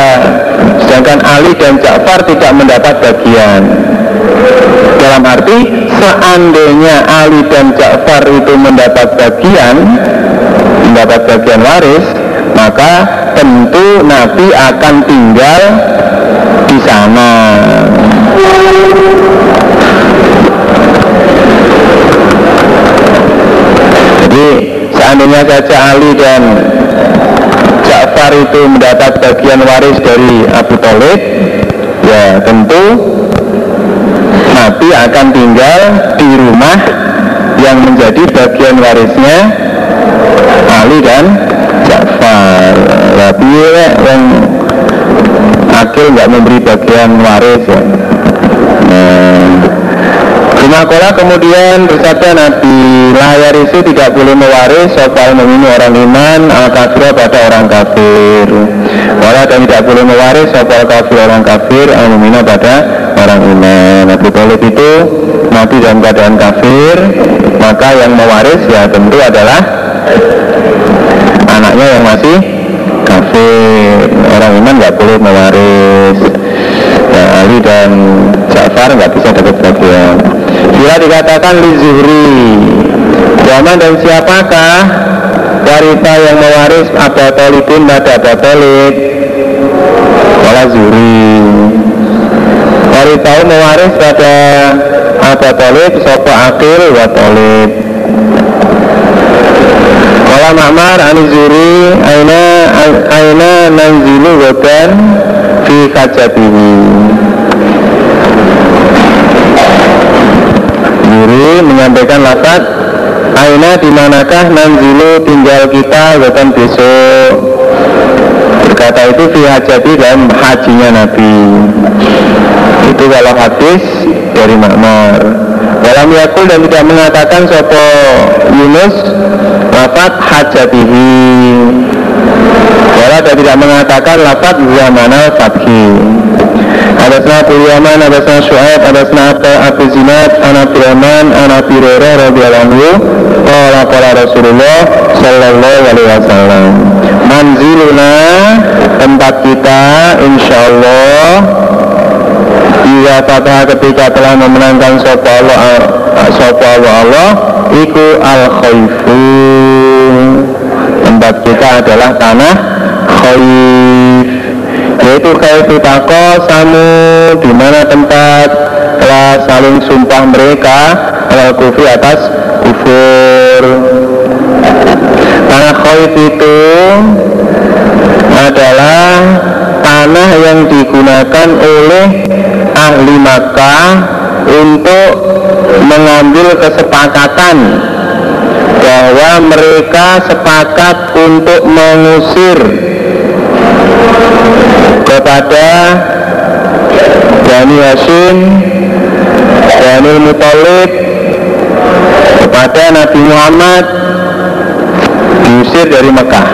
Sedangkan Ali dan Ja'far tidak mendapat bagian. Dalam arti seandainya Ali dan Ja'far itu mendapat bagian mendapat bagian waris maka tentu Nabi akan tinggal di sana. Jadi seandainya saja Ali dan Ja'far itu mendapat bagian waris dari Abu Talib ya tentu Nabi akan tinggal di rumah yang menjadi bagian warisnya Ali dan Ja'far. Tapi yang Akil nggak memberi bagian waris ya. Nah, Jumakola kemudian bersabda Nabi Layar itu tidak boleh mewaris Sopal memini orang iman al kafir pada orang kafir. Wala dan tidak boleh mewaris Sopal kafir orang kafir al memina pada orang iman. Nabi Talib itu mati dalam keadaan kafir Maka yang mewaris ya tentu adalah Anaknya yang masih kafir Orang iman nggak boleh mewaris. Ya, Ali dan Ja'far nggak bisa dapat bagian. Bila dikatakan li Zuhri Zaman dan siapakah Warita yang mewaris Abu Talibin pada Abu Talib? Wala Zuhri. Warita mewaris pada Abu Talib Sopo Akil wa Talib Wala Ma'mar Ani Zuri Aina Aina Nanzilu Wadan Fi Kajatihi. Zuri menyampaikan lafaz Aina di manakah Nanzilu tinggal kita Wadan besok? Berkata itu fi hajati dalam hajinya Nabi. Itu kalau hadis dari Ma'mar dalam yakul dan tidak mengatakan sopo Yunus lafat hajatihi. Wala dan tidak mengatakan lafat zamanal fathi Adasna Abu Yaman, adasna Shu'aib, adasna Abu Zinad, Anak Rahman, Anak Birora, radhiyallahu anhu Qala qala Rasulullah sallallahu alaihi wasallam Manziluna tempat kita insyaallah Iya kata ketika telah memenangkan sopa Allah sopa Allah, Iku al khaifu Tempat kita adalah tanah khaif Yaitu khaifu tako samu di mana tempat telah saling sumpah mereka Al kufi atas kufur. Tanah khaif itu adalah tanah yang digunakan oleh ahli Makkah untuk mengambil kesepakatan bahwa mereka sepakat untuk mengusir kepada Bani Hashim, Bani Muthalib kepada Nabi Muhammad diusir dari Mekah.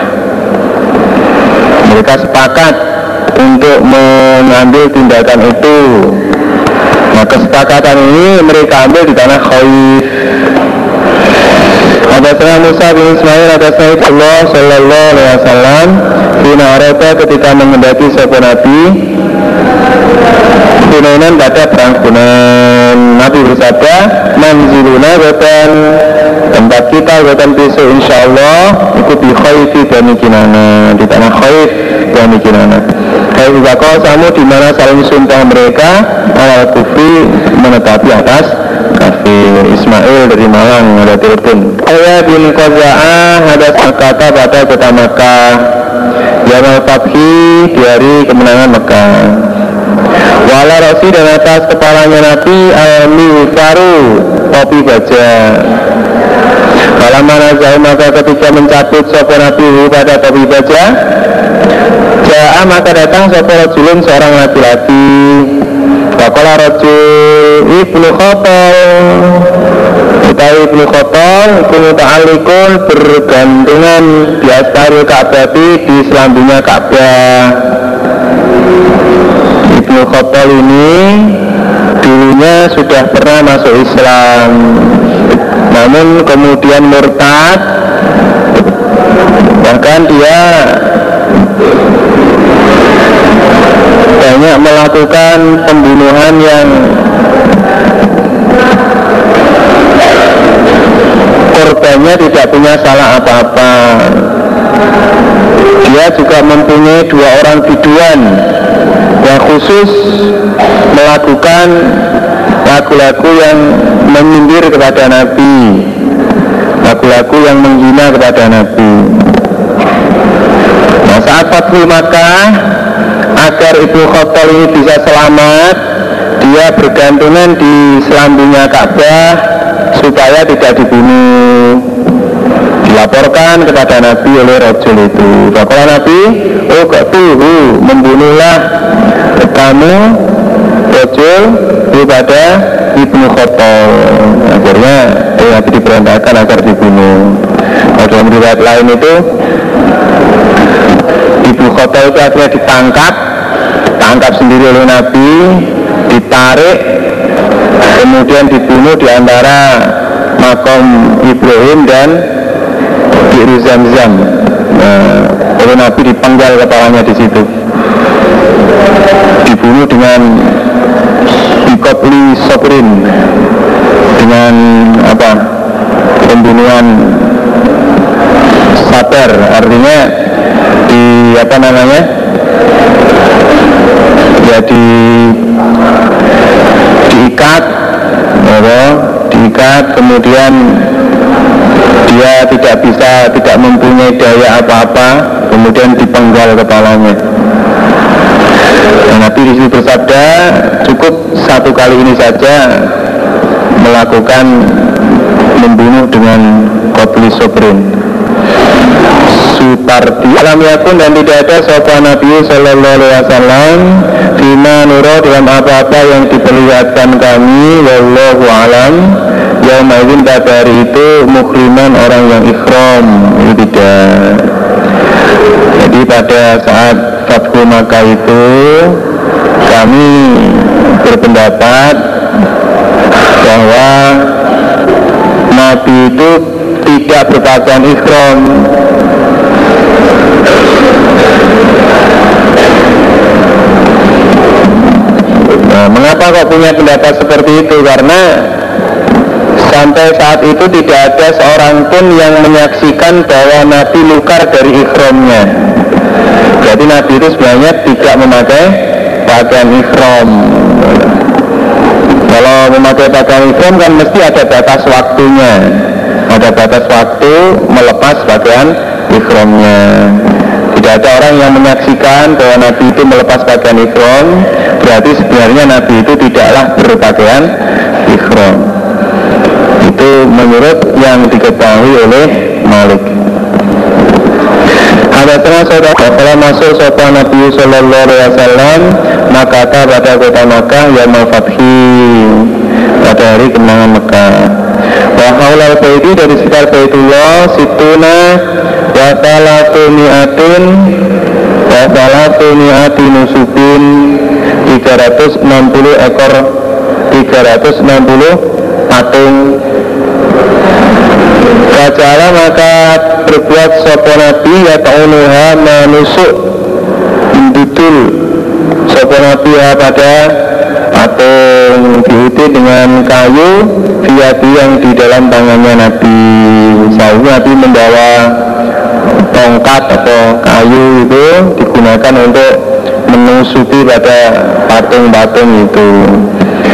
Mereka sepakat untuk mengambil tindakan itu. Nah kesepakatan ini mereka ambil di tanah Khaif. Hadasana Musa bin Ismail hadasana Allah sallallahu alaihi wasallam Fina Arata ketika mengendaki sebuah Nabi Hunainan pada perang Hunain Nabi bersabda Manziluna gotan Tempat kita gotan besok insya Allah Itu di khaifi dan kinana Di tanah khaif dan kinana Bakal samu di mana saling sumpah mereka? Awal kufri menetapi atas kafir Ismail dari Malang ada telepon Ayah bin Qaza'ah hadas kata pada kota Makkah. Yamal Fathi di hari kemenangan Mekah Wala Rosi dan atas kepalanya Nabi Almi Faru Topi baja Kalau mana jauh maka ketika mencabut Sopo Nabi pada topi baja Ja'a maka datang Sopo Rajulun seorang laki-laki. Wakola Rajul Ibnu Khotol Utawi Ibnu Khotol Ibnu Ta'alikun bergantungan Di astaril Ka'bah di selambinya Ka'bah. Ibnu Khattab ini dulunya sudah pernah masuk Islam namun kemudian murtad bahkan dia banyak melakukan pembunuhan yang korbannya tidak punya salah apa-apa. Dia juga mempunyai dua orang biduan yang khusus melakukan lagu-lagu yang menyindir kepada Nabi. Lagu-lagu yang menghina kepada Nabi. Nah saat Fathul Makkah agar Ibu Khattal ini bisa selamat dia bergantungan di selambinya Ka'bah supaya tidak dibunuh. Dilaporkan kepada Nabi oleh Rajul itu. Bahwa Nabi oh tuhu? Membunuhlah kamu Rajul kepada Ibnu Khattab. Akhirnya eh, Nabi diperintahkan agar dibunuh. Nah, dalam riwayat lain itu Ibnu Khattab itu akhirnya ditangkap tangkap sendiri oleh Nabi ditarik kemudian dibunuh di antara makom Ibrahim dan Biru Zam-Zam. Nah, oleh Nabi dipenggal kepalanya di situ dibunuh dengan Bikopli Soprin dengan apa? Pembunuhan sabar. Artinya di apa namanya? Ya di diikat ya, diikat kemudian dia tidak bisa tidak mempunyai daya apa-apa kemudian dipenggal kepalanya Nabi di situ bersabda cukup satu kali ini saja melakukan membunuh dengan kopli sobrin. Supardi alam yakun dan tidak ada sopan Nabi Sallallahu Alaihi Wasallam Fima nuro dalam apa-apa yang diperlihatkan kami. Wallahu alam Yang izin pada hari itu Mukhriman orang yang ikhram Itu tidak Jadi pada saat Fathu Makkah itu Kami berpendapat Bahwa Nabi itu tidak berpakaian ikhram Nah, mengapa kok punya pendapat seperti itu? Karena sampai saat itu tidak ada seorang pun yang menyaksikan bahwa Nabi lukar dari ikhramnya. Jadi Nabi itu sebenarnya tidak memakai pakaian ikhram. Kalau memakai pakaian ikhram kan mesti ada batas waktunya. Ada batas waktu melepas pakaian ikhramnya. Tidak ada orang yang menyaksikan bahwa Nabi itu melepas pakaian ikhram Berarti sebenarnya Nabi itu tidaklah berpakaian ikhram Itu menurut yang diketahui oleh Malik. Hadasana saudara kalau masuk sopan Nabi Sallallahu Alaihi Wasallam Maka pada kota Makkah yang Fathi. Pada hari kemenangan Mekah wa haulal baiti dari sekitar Baitullah situna wa talatu mi'atin wa talatu mi'atin nusubin 360 ekor 360 patung Kajala maka berbuat sopo nabi ya ta'unuha menusuk Mendudul sopo nabi ya pada patung diuti dengan kayu Fiati yang di dalam tangannya nabi. Selalu nabi membawa tongkat atau kayu itu digunakan untuk menusuki pada patung-patung itu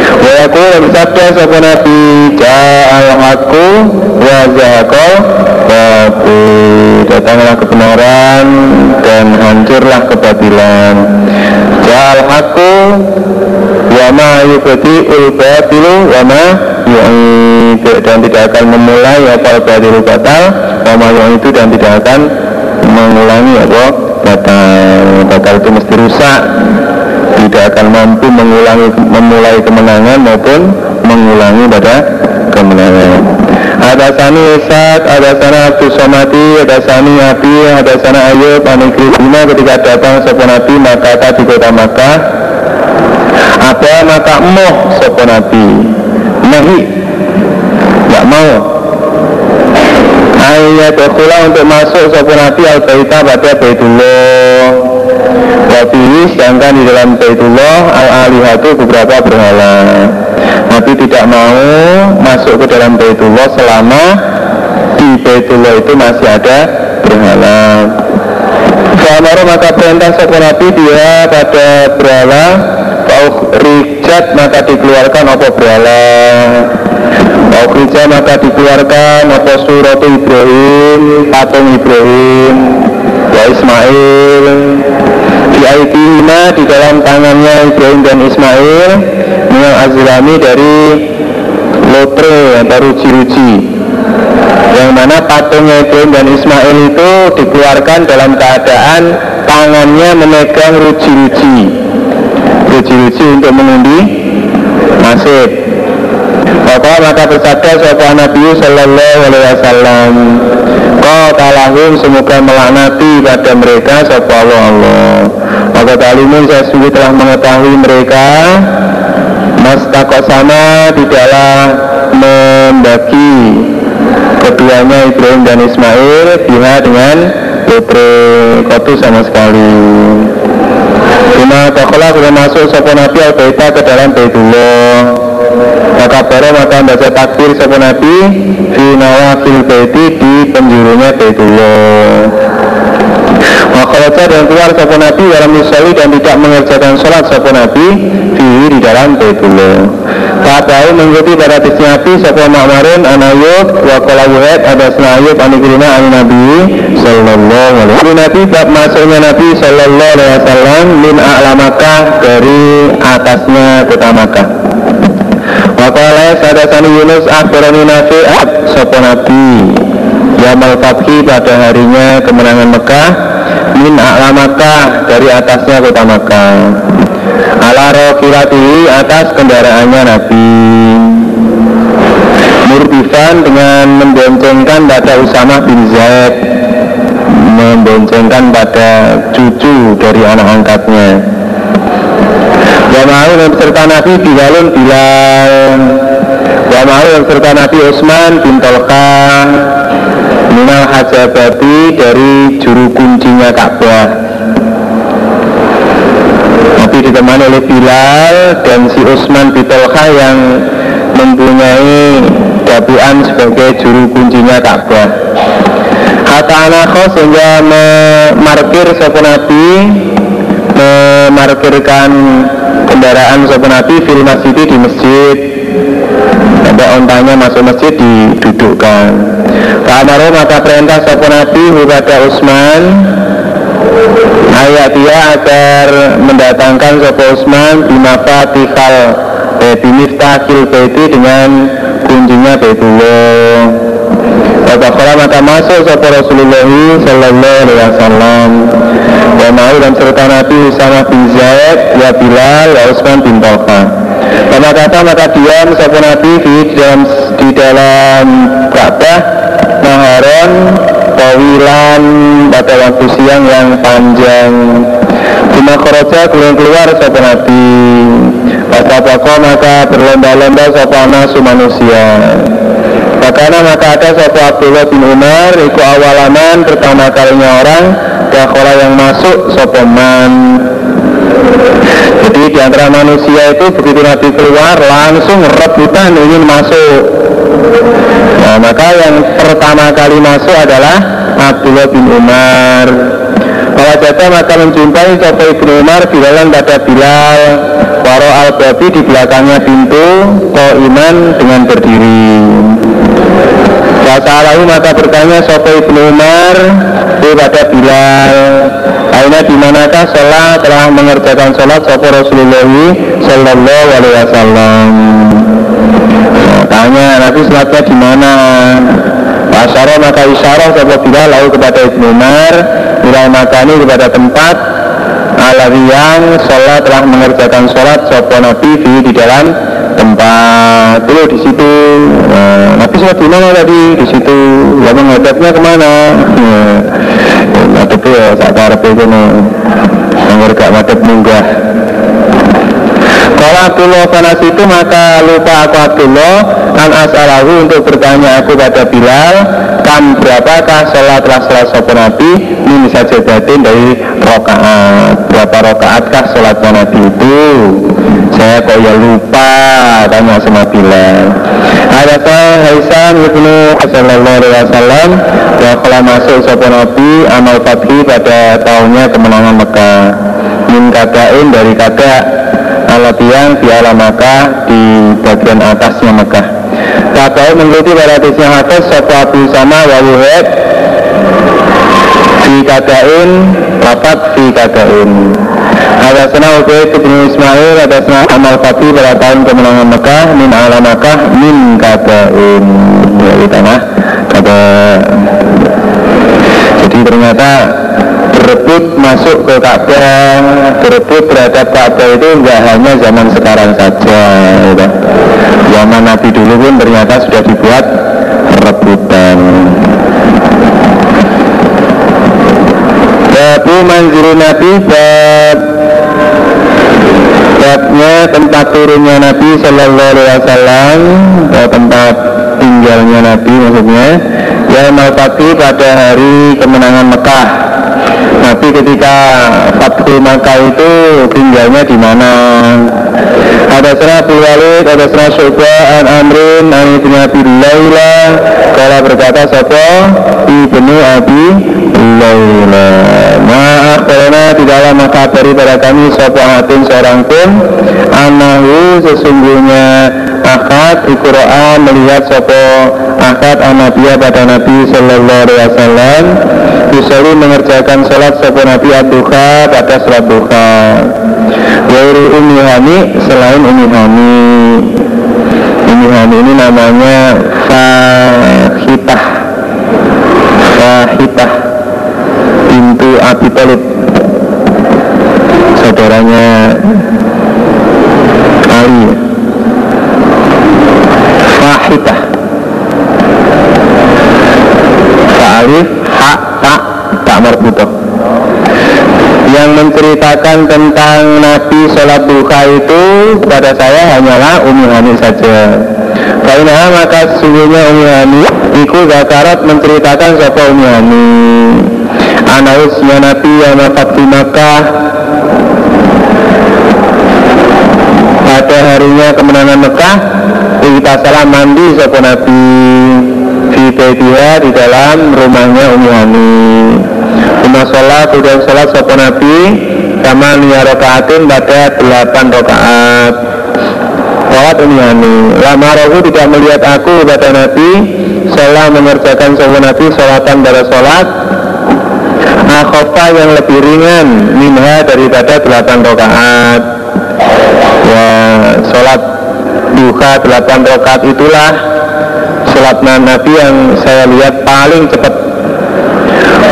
Wa aku bersabda sapa Nabi? Ja'al aku wa zahaqal Babu Datanglah kebenaran dan hancurlah kebatilan. Ja'al aku wa ma yubati ul batilu wa ma dan tidak akan memulai apa batilu batal wa ma itu dan tidak akan mengulangi apa batal. Batal itu mesti rusak tidak akan mampu mengulangi memulai kemenangan maupun mengulangi pada kemenangan. Ada sani Isaac, ada sana Abdul Somati, ada sani Abi, ada sana Ayub, Anikrisina ketika datang sopo Nabi maka di kota Makkah. Apa maka moh sopo Nabi. Nahi nggak mau. Ayat untuk masuk sopo Nabi al-Baita pada Baitullah Wafihi sedangkan di dalam Baitullah al-alihatu beberapa berhala. Nabi tidak mau masuk ke dalam Baitullah selama di Baitullah itu masih ada berhala. Fa'amara maka perintah sopan Nabi dia pada berhala Rijat maka dikeluarkan apa berhala Rijat maka dikeluarkan apa surat Ibrahim? Patung Ibrahim. Ya Ismail. Di aidihima di dalam tangannya Ibrahim dan Ismail minal azlami dari lotre atau ruji-ruji yang mana patungnya Ibrahim dan Ismail itu dikeluarkan dalam keadaan tangannya memegang ruji-ruji ruji-ruji untuk mengundi nasib. Maka maka bersabda sahabat Nabi Sallallahu Alaihi Wasallam Kau talahum semoga melaknati pada mereka Sapa Allah. Maka talimun saya sungguh telah mengetahui mereka Mas sama tidaklah membagi keduanya Ibrahim dan Ismail Bila dengan putra kotu sama sekali Cuma takolah sudah masuk Sapa Nabi al-Baita ke dalam Baitullah. Maka baru maka baca takbir sapa Nabi? Fi nawafil baiti di penjurunya Baitullah. Makhlata dan keluar sapa Nabi dalam misalnya dan tidak mengerjakan sholat sapa Nabi di di dalam Baitullah tahu mengikuti pada tisi Nabi Ma'marun Anayub wa Wuhaid ada Senayub Anikirina an Nabi Sallallahu alaihi wasallam. Nabi bab masuknya Nabi Sallallahu alaihi wasallam min a'lamakah dari atasnya kota Makkah. Wakala sadasani Yunus akhirani nafi'at Sopo Nabi. Yamal Fathi pada harinya kemenangan Mekah Min a'la Makkah dari atasnya kota Makkah Ala rokilati atas kendaraannya Nabi. Murdifan dengan memboncengkan pada Usama bin Zaid. Memboncengkan pada cucu dari anak angkatnya. Wa dan serta Nabi Bilalun Bilal. Wa dan serta Nabi Utsman bin Tolka Minal Hajabati dari juru kuncinya Ka'bah Nabi ditemani oleh Bilal dan si Utsman bin Tolka yang mempunyai dapuan sebagai juru kuncinya Ka'bah. Kata anakku sehingga memarkir sopo Nabi memarkirkan kendaraan sopo Nabi fil masjid di masjid. Ada ontanya masuk masjid didudukkan. Kamaro maka perintah sopo Nabi kepada Utsman ayat dia agar mendatangkan sopo Utsman bimafatihal eh, bimiftahil baiti dengan kuncinya Baitullah. Bapak maka masuk sopo Rasulullah Sallallahu Alaihi Wasallam. Wa mau dan serta Nabi Usama bin Ya Bilal Ya Usman bin Talha Karena kata maka diam sapa Nabi di dalam di dalam Ka'bah Naharon Tawilan pada waktu siang yang panjang. Bima khoroja keluar keluar sapa Nabi Maka poko maka berlomba-lomba sapa nasu manusia Karena maka ada sapa Abdullah bin Umar Iku awalaman pertama kalinya orang Dakhola yang masuk sapa man. Jadi di antara manusia itu begitu Nabi keluar langsung rebutan ingin masuk. Nah, maka yang pertama kali masuk adalah Abdullah bin Umar. Jatuh maka menjumpai Sopo Ibn Umar Bilalan pada Bilal Waro al-Babi di belakangnya pintu Ko iman dengan berdiri. Wasalahu maka bertanya Sopo Ibn Umar kepada Bilal Aina di manakah sholat? Telah mengerjakan sholat Sopo Rasulullah Sallallahu Alaihi Wasallam Tanya Nabi sholatnya di mana? Asyara maka isyarah Sopo Bilal lalu kepada Ibn Umar Bilal makani kepada tempat Alawi yang sholat telah mengerjakan sholat Sopo Nabi di, di dalam tempat. Itu di situ. Nah, Nabi sholat di mana tadi? Di situ. Lalu menghadapnya ke mana nah, ngadep ya saat karep itu ngadep munggah kalau Abdullah panas itu maka lupa aku Abdullah An as'alahu untuk bertanya aku pada Bilal Kam berapakah sholat sholat sopa Nabi? Ini saja batin dari rokaat Berapa rokaatkah sholat Nabi itu? Saya kok ya lupa Tanya sama Bilal. Ada saya Haisam Ibnu Sallallahu Wasallam? Yang telah masuk sopa Nabi Amal Fatih pada tahunnya kemenangan Mekah. Min kadain dari kada Alatian di alam Mekah di bagian atasnya Mekah Kakau mengikuti pada hadisnya hadis Sopo Abu Sama Wawuhed Fi kadain Lapat fi kadain Hadasana Ubaid bin Ismail Hadasana Amal Fatih pada tahun kemenangan Mekah Min alam Mekah Min kadain. Ya di tanah Kata Jadi ternyata berebut masuk ke Ka'bah, berebut terhadap Ka'bah itu enggak hanya zaman sekarang saja. Gitu. Zaman Nabi dulu pun ternyata sudah dibuat rebutan. Babu manziru Nabi bab babnya tempat turunnya Nabi Shallallahu Alaihi Wasallam atau tempat tinggalnya Nabi maksudnya ya Fatih pada hari kemenangan Mekah Nabi ketika Fathul Makkah itu tinggalnya di mana? Ada Abu Walid, ada sana Syuba, An Amrin, An Ibn Abi Laila. Kalau berkata Sopo? Ibnu Abi Laila. Maaf karena tidaklah mengkabari pada kami Sopo Hatim seorang pun. Anahu sesungguhnya Akad Iqra'an melihat Sopo Akad Anabiyah pada Nabi Sallallahu Alaihi Wasallam Yusali mengerjakan sholat Sopo Nabi Abduha pada sholat duha. Wairu Umi Hani selain Umi Hani. Umi Hani ini namanya Fahitah. Fahitah Pintu Abi Talib Saudaranya Ali Fa'alif Hak Tak Tak marbutoh yang menceritakan tentang Nabi sholat duha itu kepada saya hanyalah Umi Hani saja. Karena maka sesungguhnya Umi Hani Iku Zakarat menceritakan siapa Umi Hani. Anausnya Nabi yang wafat di Makkah. Pada harinya kemenangan Mekah Kita salah mandi siapa Nabi Fi di dalam rumahnya Umi Hani. Cuma sholat, kemudian sholat sopo Nabi Sama niya rokaatin pada delapan rokaat Sholat ini Lama rohu tidak melihat aku kata Nabi Sholat mengerjakan sopo Nabi Sholatan pada sholat Akhofa yang lebih ringan Minha daripada delapan rokaat Ya sholat duha delapan rokaat itulah Sholat Nabi yang saya lihat paling cepat.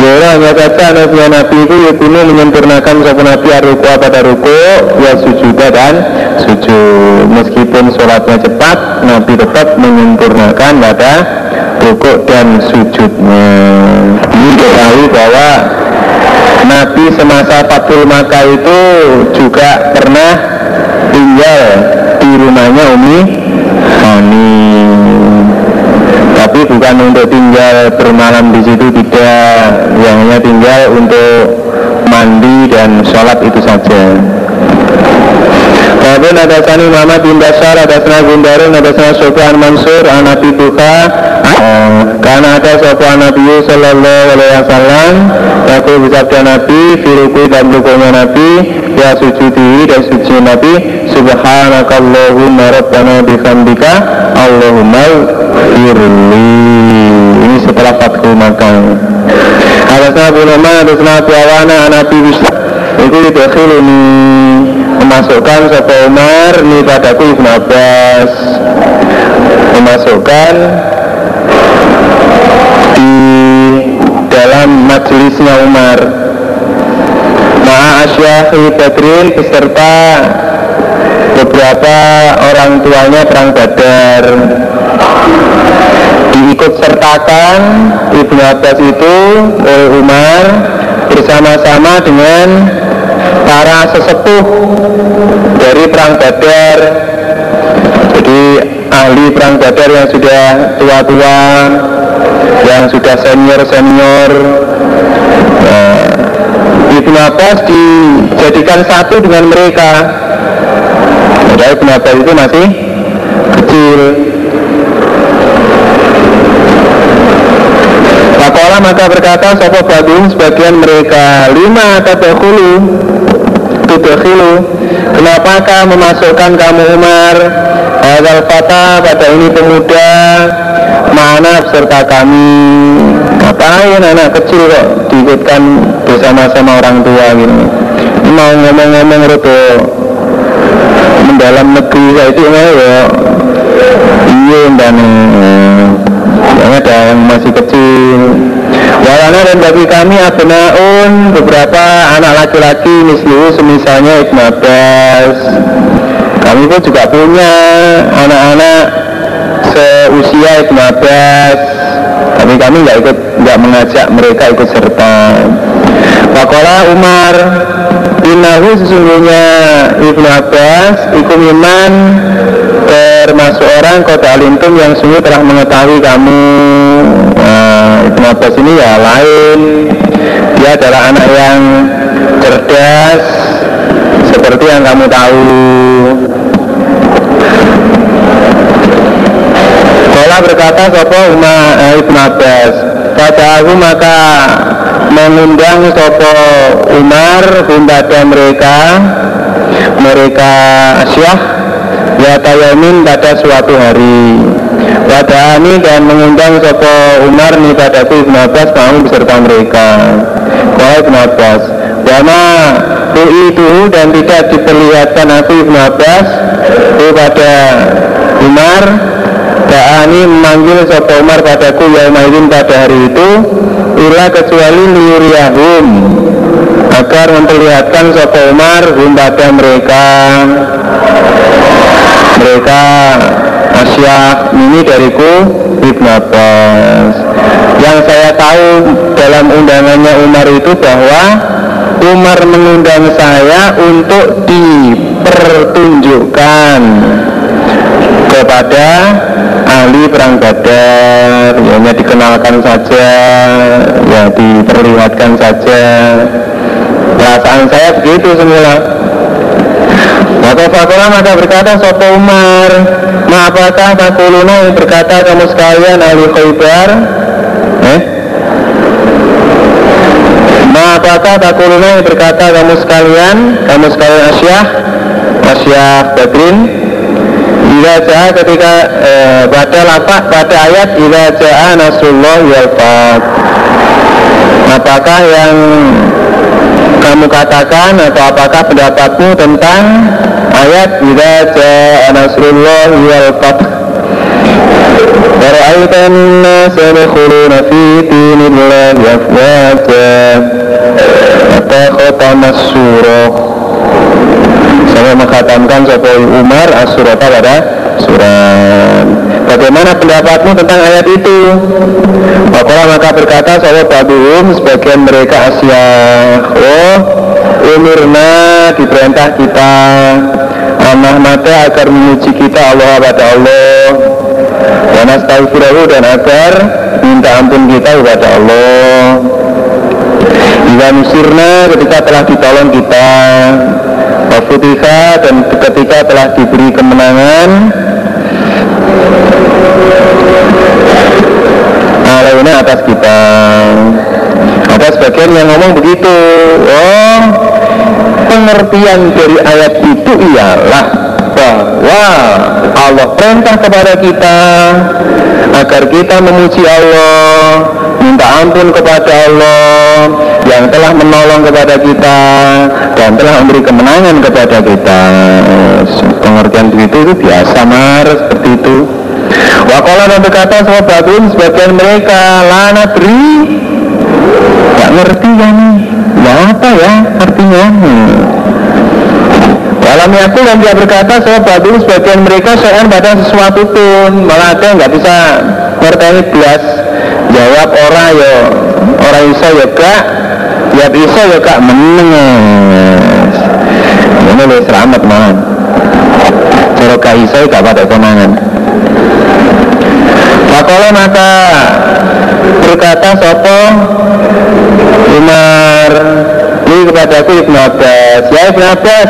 Ya hanya saja Nabi Nabi itu yakunu menyempurnakan sopan Nabi ruku pada ruku ya sujud dan sujud. Meskipun sholatnya cepat Nabi tetap menyempurnakan pada rukuk dan sujudnya. Ini ketahui bahwa Nabi semasa Fatul Makkah itu juga pernah tinggal di rumahnya Umi Hani bukan untuk tinggal bermalam di situ tidak. Yang hanya tinggal untuk mandi dan sholat itu saja. Wabun ada sani Muhammad bin Bashar ada sana Gundarun ada sana Sofyan Mansur Nabi Tuha karena ada Sofyan Nabi Sallallahu Alaihi Wasallam Aku bersabda Nabi Firuku dan rukuknya Nabi Ya sujudi dan suci Nabi Subhanakallahumma Rabbana bihamdika Allahumma firli Ini setelah Fathul Makkah Atasna Abu Numan, atasna Abu Awana, Nabi Bisa Itu ini memasukkan Sopo Umar ini padaku Ibn Abbas memasukkan di dalam majelisnya Umar. Ma'a Asyahi Badrin beserta beberapa orang tuanya perang Badar. Diikut sertakan Ibnu Abbas itu oleh Umar bersama-sama dengan para sesepuh dari perang Badar. Jadi ahli perang Badar yang sudah tua-tua yang sudah senior-senior Ibnu Abbas dijadikan satu dengan mereka. Padahal Ibnu Abbas itu masih kecil. Pakola maka berkata Sopo Badung sebagian mereka Lima tadakulu Tudakhilu Kenapakah memasukkan kamu Umar? Hadal fata pada ini pemuda Mana serta kami Ngapain anak kecil kok Diikutkan bersama-sama orang tua gitu Mau ngomong-ngomong rodo Mendalam negeri saya itu ya. Iya dan yang ada yang masih kecil. Walana dan bagi kami abnaun beberapa anak laki-laki mislu semisalnya Ibn Abbas kami pun juga punya anak-anak seusia Ibn Abbas tapi kami nggak ikut nggak mengajak mereka ikut serta. Wakola Umar Inahu sesungguhnya Ibnu Abbas Ikum iman termasuk orang kota alintum yang sungguh telah mengetahui kamu. Nah, Ibnu Abbas ini ya lain. Dia adalah anak yang cerdas seperti yang kamu tahu. Kala berkata Sopo Umar eh, Ibn Abbas Kata aku maka mengundang Sopo Umar kepada mereka Mereka Asyah Ya tayamin pada suatu hari. Pada ini dan mengundang Sopo Umar nih padaku Ibn Abbas mau beserta mereka. Kala Ibn Abbas itu dan tidak diperlihatkan aku Ibn Abbas kepada Umar Da'ani memanggil Sopo Umar padaku Yaumaidin pada hari itu Ila kecuali liuriyahum Agar memperlihatkan Sopo Umar hum pada mereka. Mereka Asia ini dariku Ibn Abbas. Yang saya tahu dalam undangannya Umar itu bahwa Umar mengundang saya untuk dipertunjukkan kepada ahli perang badar ya, hanya dikenalkan saja ya diperlihatkan saja. Perasaan saya begitu semula. Maka fakulah maka berkata Sopo Umar Ma apakah takuluna berkata kamu sekalian ahli khaybar? Eh? Ma apakah takuluna berkata kamu sekalian Kamu sekalian Asyah Asyah Badrin Ila ja'a ketika eh, pada lapak pada ayat Ila ja'a Nasrullah wal Apakah yang kamu katakan atau apakah pendapatmu tentang ayat Ila ja'a Nasrullah wal fath ورأيت الناس يدخلون في دين الله أفواجا apa khotamas surah. Saya menghatamkan Sopo Umar as-surat pada surat Bagaimana pendapatmu tentang ayat itu? Wakola maka berkata Sopo Babium sebagian mereka Asia. Oh Umirna diperintah kita Amah mata agar memuji kita Allah pada Allah. Dan astagfirullah dan agar minta ampun kita kepada Allah Iwa musirna ketika telah ditolong kita Wafutiha dan ketika telah diberi kemenangan Alaina atas kita. Ada sebagian yang ngomong begitu Oh pengertian dari ayat itu ialah bahwa Allah perintah kepada kita agar kita memuji Allah, minta ampun kepada Allah yang telah menolong kepada kita dan telah memberi kemenangan kepada kita. Pengertian begitu itu biasa mar seperti itu. Wakola dan berkata sahabatun sebagian mereka lana beri Gak ngerti ya nih Ya apa ya artinya. Dalam aku dan dia berkata sahabatun sebagian mereka seorang pada sesuatu pun. Malah ada nggak bisa ngerti belas Jawab orang ya Orang iso ya gak. Jawab iso ya gak. Meneng Ini lebih selamat man Cara gak iso ya gak pada kenangan Makola maka berkata Sopo? Umar kepadaku Ibn Abbas. Ya Ibn Abbas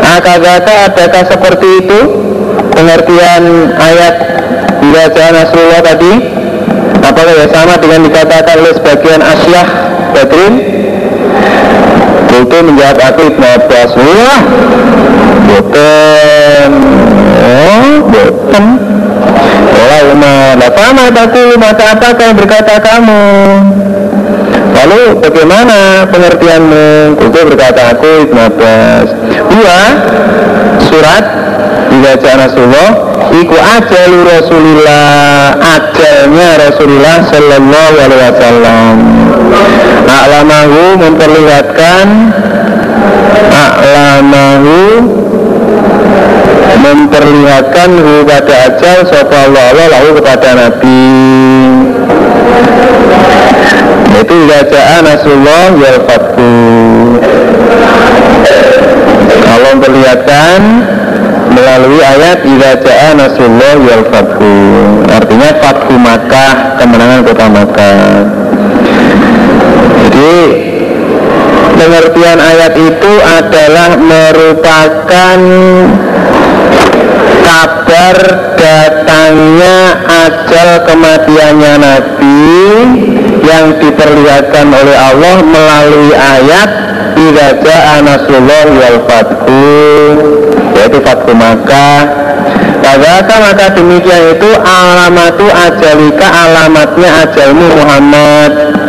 Akagata adakah seperti itu Pengertian ayat Bila jalan Rasulullah tadi? Apakah ya sama dengan dikatakan oleh sebagian Asyah Badrin? Itu menjawab aku Ibn Abbas. Wah Boten. Oh Boten. Wala Umar. Mata apakah yang berkata kamu Lalu bagaimana pengertianmu? Itu berkata aku Ibn Abbas Dua Surat Dibaca Rasulullah Iku ajalu Rasulullah Ajalnya Rasulullah Sallallahu Alaihi Wasallam. A'lamahu memperlihatkan A'lamahu memperlihatkan kepada ajal sapa Allah Allah lalu kepada Nabi itu bacaan Rasulullah yal fatku kalau memperlihatkan melalui ayat bacaan Rasulullah yal fatku artinya fatku Makkah kemenangan kota Makkah. Jadi pengertian ayat itu adalah merupakan kabar datangnya ajal kematiannya Nabi yang diperlihatkan oleh Allah melalui ayat Ibadah Anasullah wal Fathu yaitu Fathu Makkah. Padahal maka demikian itu alamatu ajalika alamatnya ajalmu Muhammad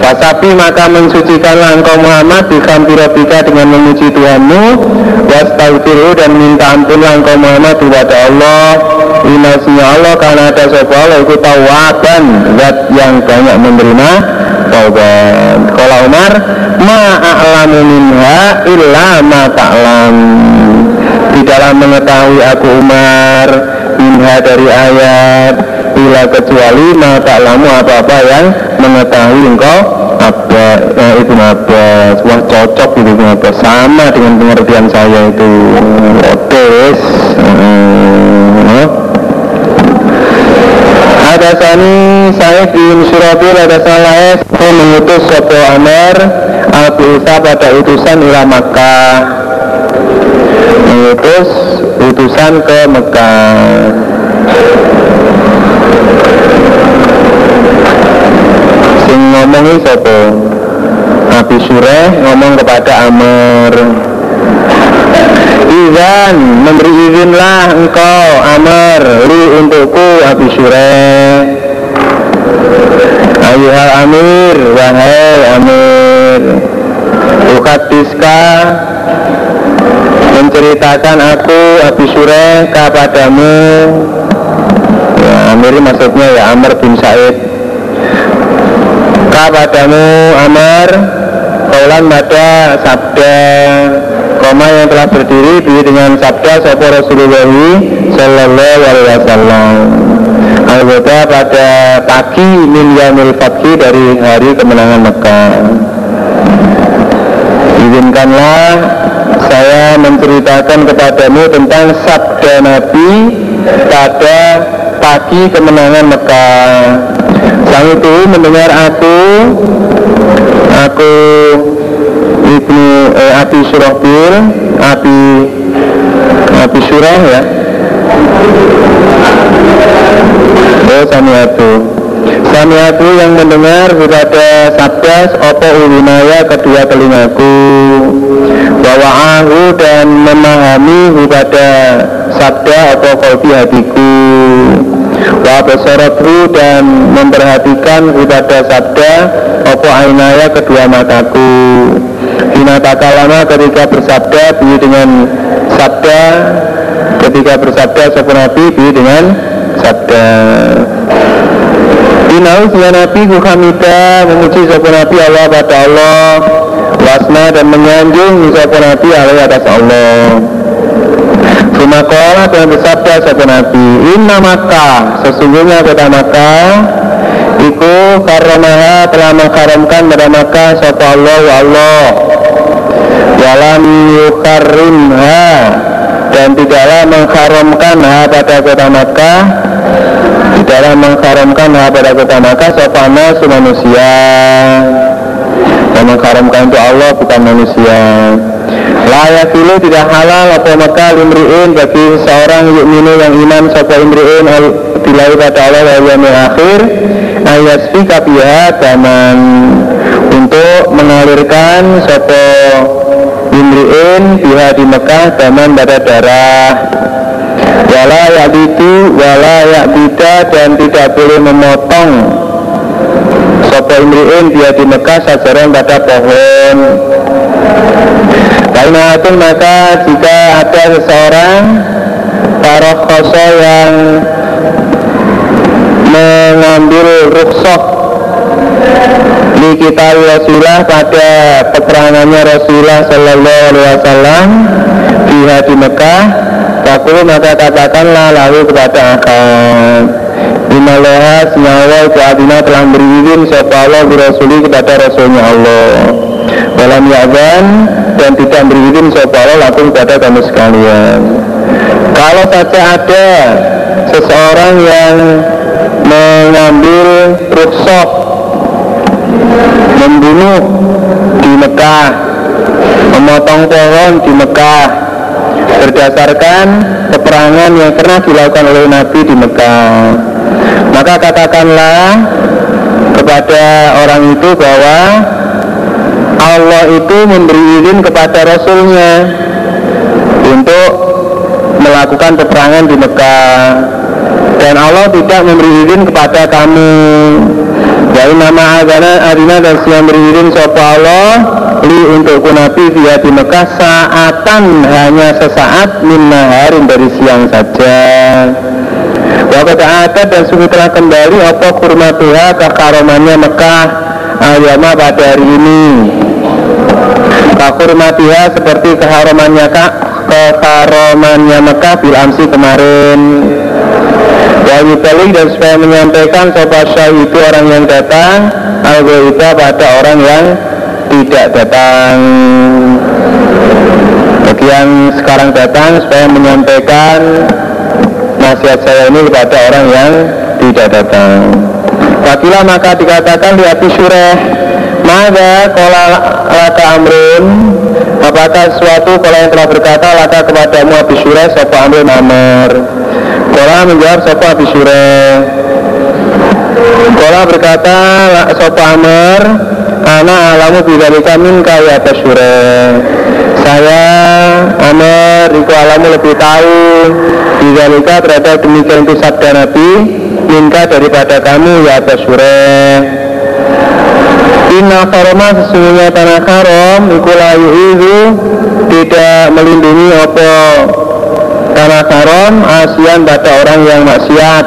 Fasabi maka mensucikanlah engkau Muhammad Bika dengan memuji Tuhanmu. Wastagfiru dan minta ampunlah engkau Muhammad kepada Allah. Inasinya Allah karena ada sopa Allah itu tawaban Zat yang banyak menerima taubat. Kalau Umar Ma'a'lamu minha illa ma Di dalam mengetahui aku Umar Minha dari ayat Ila kecuali ma ta'lamu apa-apa yang mengetahui engkau apa eh, Ibnu Abbas wah cocok itu Ibnu Abbas sama dengan pengertian saya itu. Otes hmm. ada sani saya bin Surabil ada salah saya mengutus Sopo Amar al pada utusan ila Makkah. Mengutus utusan ke Mekah sing ngomongi sopo Nabi Sureh ngomong kepada Amr. Izan memberi izinlah engkau Amr li untukku Abi Sureh Ayuhal Amir wahai Amir. Ukatiska menceritakan aku Abi Sureh kepadamu ya, Amir maksudnya ya Amr bin Said. Kepadamu Amr Kaulan pada sabda Koma yang telah berdiri di dengan sabda Sopo Rasulullah Sallallahu Alaihi Wasallam. Anggota pada pagi min yamil dari hari kemenangan Mekah. Izinkanlah saya menceritakan kepadamu tentang sabda Nabi pada pagi kemenangan Mekah. Sang itu mendengar aku, aku ibnu eh, Abi Surahbil, Abi Abi Surah ya. Oh, Samiatu. Samiatu yang mendengar kepada sabda opo ulinaya kedua telingaku Wawa'ahu dan memahami kepada sabda opo kolbi hatiku Wa besorotru dan memperhatikan kepada sabda opo ainaya kedua mataku. Hina takalama ketika bersabda bi dengan sabda. Ketika bersabda sopo nabi bi dengan sabda. Inau ya Nabi Hamida memuji sopo Nabi Allah pada Allah. Wasna dan menyanjung sopo Nabi Allah atas Allah Sumakola dan bersabda sopo Nabi Inna maka sesungguhnya kota maka Iku karamaha telah mengkaramkan pada maka sopo Allah wa Allah. Walam yukarimha dan tidaklah mengharamkan ha pada kota Makkah. Tidaklah mengharamkan ha pada kota Makkah sopana manusia yang mengharamkan itu Allah bukan manusia layak dulu tidak halal apa maka limriin bagi seorang yukminu yang iman sopa imriin bilai pada Allah yaumil akhir ayat biha daman. Untuk mengalirkan sopa imriin biha di Mekah daman pada darah. Wala yakbidu wala yakbida dan tidak boleh memotong sopo imriin biha di Mekah sajaran pada pohon karena itu maka jika ada seseorang taruh koso yang mengambil rukhsah di kita Rasulullah pada peperangannya Rasulullah Sallallahu Alaihi Wasallam di di Mekah Takul maka katakanlah lalu kepada akal Inalaha senyawa Adina telah beri izin Allah Rasuli kepada Rasulnya Allah Dalam ya'zan Dan tidak beri izin Siapa Allah langsung kepada kamu sekalian Kalau saja ada Seseorang yang Mengambil rukhsah membunuh di Mekah, memotong pohon di Mekah berdasarkan peperangan yang pernah dilakukan oleh Nabi di Mekah. Maka katakanlah kepada orang itu bahwa Allah itu memberi izin kepada Rasulnya untuk melakukan peperangan di Mekah. Dan Allah tidak memberi izin kepada kamu. Wa nama agana adina dan siang beririn sopa Allah Li untuk kunabi via di Mekah saatan hanya sesaat min naharin dari siang saja. Wa kata ada dan sungguh telah kembali apa kurma Tuhan kekaromannya Mekah Ayama pada hari ini Kakurmatiha seperti keharumannya kak Kekaromannya Mekah bil amsi kemarin. Wahyu dan supaya menyampaikan sobat syah itu orang yang datang al pada orang yang tidak datang. Bagi yang sekarang datang supaya menyampaikan nasihat saya ini kepada orang yang tidak datang. Wakilah maka dikatakan di hati surah Maka kola laka amrun. Apakah suatu kalau yang telah berkata laka kepadamu Abi Surah Sopa amrun amr Kola menjawab Sopa Abi Surah Kola berkata Sopa amr? Ana alamu bidalika minka ya Abi Surah Saya Amr Iku alamu lebih tahu Bidalika terhadap demikian itu sabda Nabi Minka daripada kamu ya Abi Surah Inna karoma sesungguhnya tanah karom Iku layu itu Tidak melindungi apa Tanah karom Asian pada orang yang maksiat.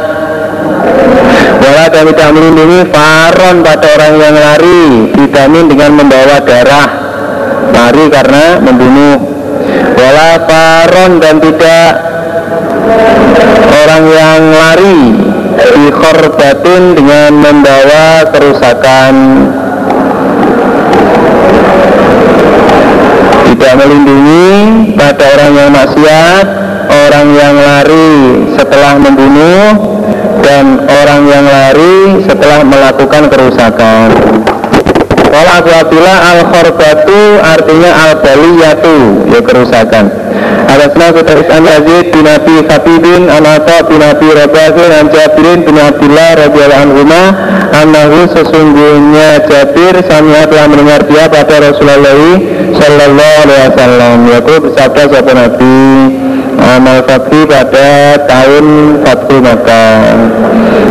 Wala dan tidak melindungi faron pada orang yang lari Vitamin dengan membawa darah Lari karena membunuh. Wala faron dan tidak Orang yang lari Di korbatin dengan membawa kerusakan Tidak melindungi pada orang yang maksiat Orang yang lari setelah membunuh dan orang yang lari setelah melakukan kerusakan. Kalau Abu Abdullah al khorbatu artinya al baliyatu ya kerusakan. Atasna kita Islam Yazid bin Abi Khatibin Anata bin Abi Rabahin An Jabirin bin Abdullah radhiyallahu anhu Anahu sesungguhnya Jabir Samia telah mendengar dia pada Rasulullah Sallallahu alaihi wasallam Yaitu bersabda sahabat Nabi amal fakti pada tahun Fathu Makkah.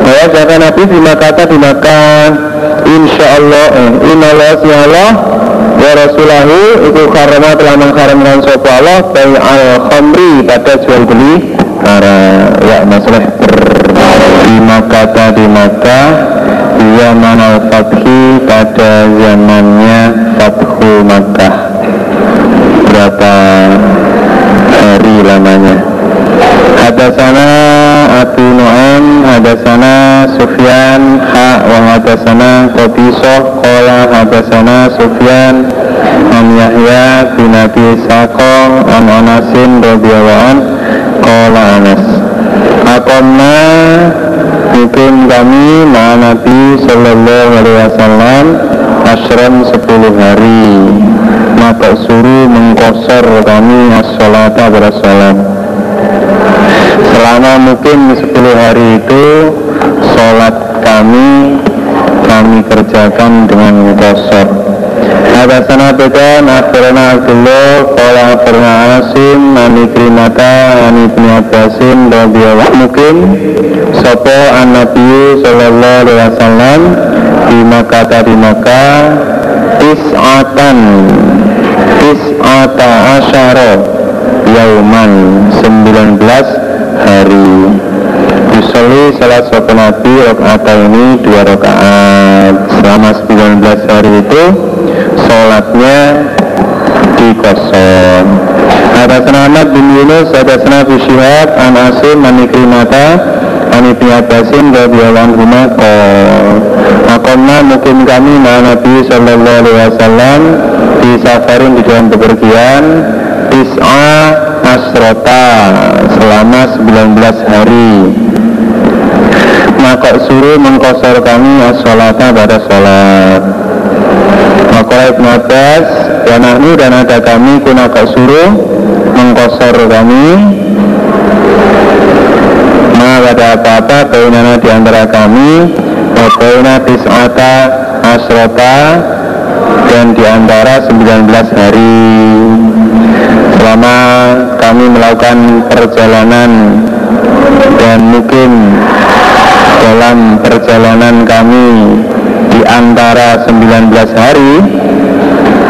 Ya, jangan Nabi di Makkah di. Insya Allah, eh, Allah Ya Rasulahu itu karena telah mengharamkan sopa Allah Bayi al-khamri pada jual beli Para ya masalah Di Makkah di Makkah Dia mana fathi pada zamannya Fathu Makkah. Berapa hari lamanya? Hadasana Abu Nu'am Hadasana Sufyan Ha wa hadasana Qabisoh Kola hadasana Sufyan An Yahya bin Abi Saqo An Anasin Radiyallahu Kola Anas Akomna Mungkin kami Ma Nabi Sallallahu Alaihi Wasallam Ashram 10 hari. Maka suruh mengkosor kami as-salata bersalam selama mungkin 10 hari itu sholat kami kami kerjakan dengan kosor Hadasana bekan akhirana Abdullah Kala akhirana Asim Ani Krimata Ani Ibn Abbasin Radiyallahu mungkin Sopo an Nabi Sallallahu Alaihi Wasallam Di Makkah di Makkah Tis'atan Tis'ata asyara Yauman 19 hari. Yusoli salah satu nabi Rokata ini dua rakaat. Selama 19 hari itu Sholatnya dikosong. Ada Ahmad bin Yunus Ada Abu Syihab An Asim An Ikrimata An Ibni Abbasin Radiyallahu anhu Makomna mungkin kami Ma Nabi Sallallahu Alaihi Wasallam Di safarin di dalam bepergian Tis'a Asrota Selama 19 hari. Maka suruh mengkosor kami as-sholata pada sholat Maka Ibn Abbas Dan ahnu dan ada kami Kunaka suruh mengkosor kami. Ma ada apa-apa Bainana di antara kami Wabaina tis'ata asrota Dan di antara 19 hari Selama kami melakukan perjalanan Dan mungkin dalam perjalanan kami di antara 19 hari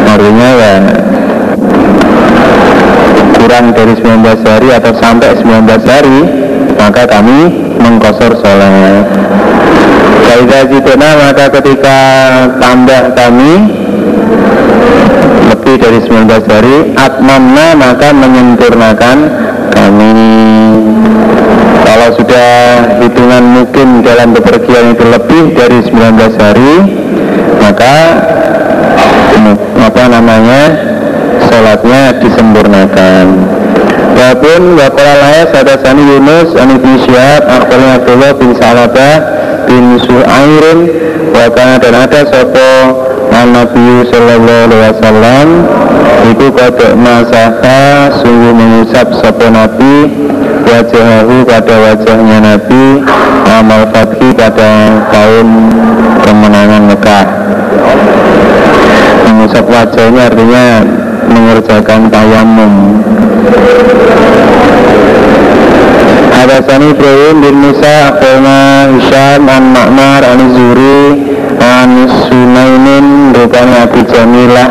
artinya ya kurang dari 19 hari atau sampai 19 hari maka kami mengkosor sholat. Kaidah maka ketika tambah kami lebih dari 19 hari atmamna maka menyempurnakan kami. Kalau sudah hitungan mungkin dalam bepergian itu lebih dari 19 hari maka apa namanya sholatnya disempurnakan. Walaupun wakola laya sadasani Yunus Anibni Syihab Akhbarnya Abdullah bin Salabah bin Su'airin Wakana dan ada sopo Al Nabi Sallallahu Alaihi Wasallam Itu kodok masaha Sungguh mengusap sopo Nabi Wajahahu pada wajahnya Nabi Amal Fathi pada tahun kemenangan Mekah. Mengusap wajahnya artinya mengerjakan tayamum Hadasani Ibrahim bin Musa Akhbarna Hisham An Ma'mar An Zuri An Sunainin Rupanya Abu Jamilah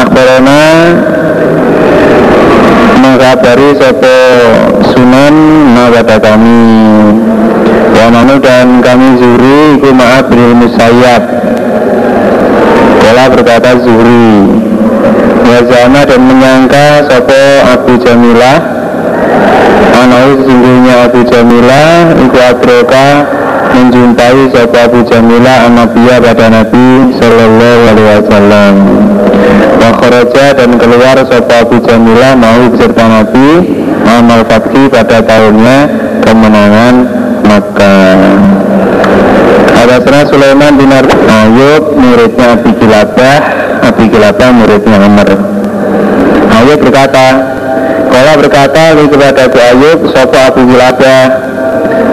Akhbarna mengabari sopo sunan pada kami. Wa manu dan kami zuri iku maaf bin musayyab. Kala berkata zuri. Wazana dan menyangka sopo Abu Jamilah Anau sesungguhnya Abu Jamilah Iku adroka menjumpai sopo Abu Jamilah Anabiya pada Nabi Sallallahu Alaihi Wasallam. Wakharaja dan keluar sopo Abu Jamilah mau beserta Nabi Amal Fatki pada tahunnya kemenangan Makkah. Hadasana Sulaiman bin Ayub muridnya Abi Kilabah Abi Kilabah muridnya Umar. Ayub berkata Kala berkata kepada Abu Ayub Sopo Abu Kilabah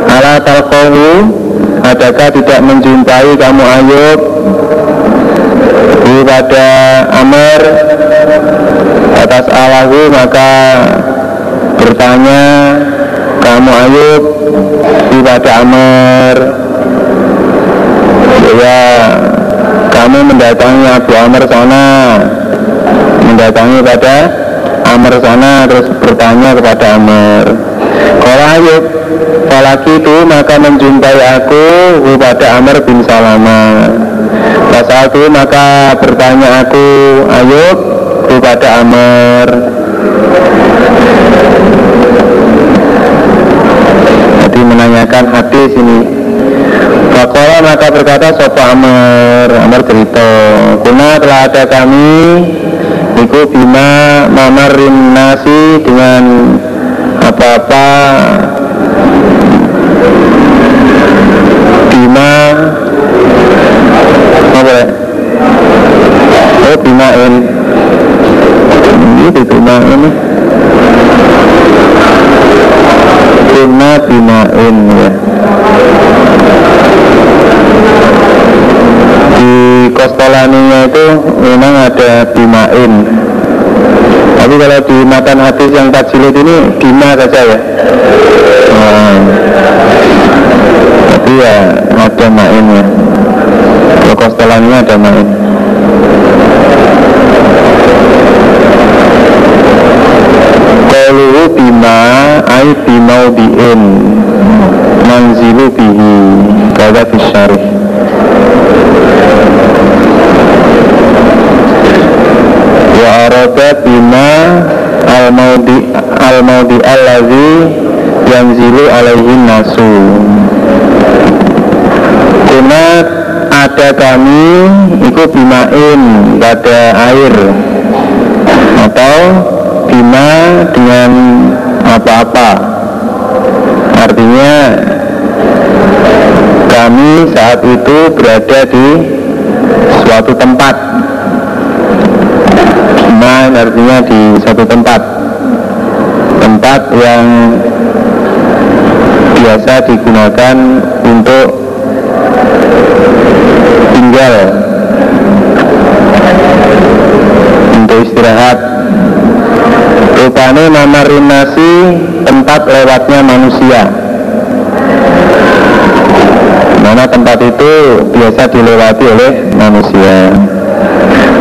Ala talqahu Adakah tidak menjumpai kamu Ayub? Kepada Amr Atas Allahu maka Bertanya Kamu Ayub? Kepada Amr ya kamu mendatangi Abu Amr sana. Mendatangi pada Amr sana terus bertanya kepada Amr kalau Ayub Falaki itu maka menjumpai aku kepada Amr bin Salama Pasal itu maka bertanya aku Ayub kepada Amr. Jadi menanyakan hadis ini. Fakola maka berkata Sopo Amr? Amr cerita Kuna telah ada kami Iku bima mamarin nasi Dengan apa-apa. Bima. Apa ya? Oh bimain Ini bimain Bima bimain ya. Di Kostolaninya itu memang ada bimain tapi kalau di matan hadis yang tajilid ini bima saja ya? Nah, tapi ya ada main ya. Kalau Kostolaninya ada main. Kaluhu bima ay bimau bi'in. Manzilu bihi. Kada fisyarih wa arada bima al maudi al maudi allazi yanzilu alaihi nasu. Kuna ada kami itu bimain pada air. Atau bima dengan apa-apa. Artinya kami saat itu berada di suatu tempat. Bima artinya di suatu tempat tempat yang biasa digunakan untuk tinggal untuk istirahat. Rupanya mamarin nasi tempat lewatnya manusia. Mana tempat itu biasa dilewati oleh manusia.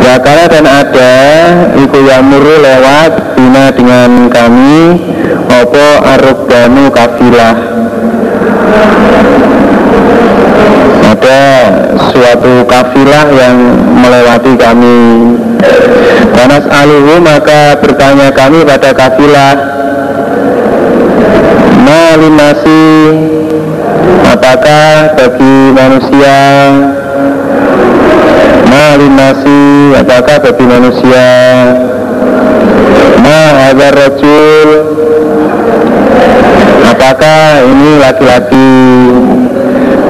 Ya kala dan ada Iku yamuru lewat Bina dengan kami Opo arubanu kafilah. Ada suatu kafilah yang melewati kami. Panas aluhu maka bertanya kami pada kafilah Malinasi Apakah bagi manusia Malinasi Apakah bagi manusia Ma agar rajul Apakah ini laki-laki?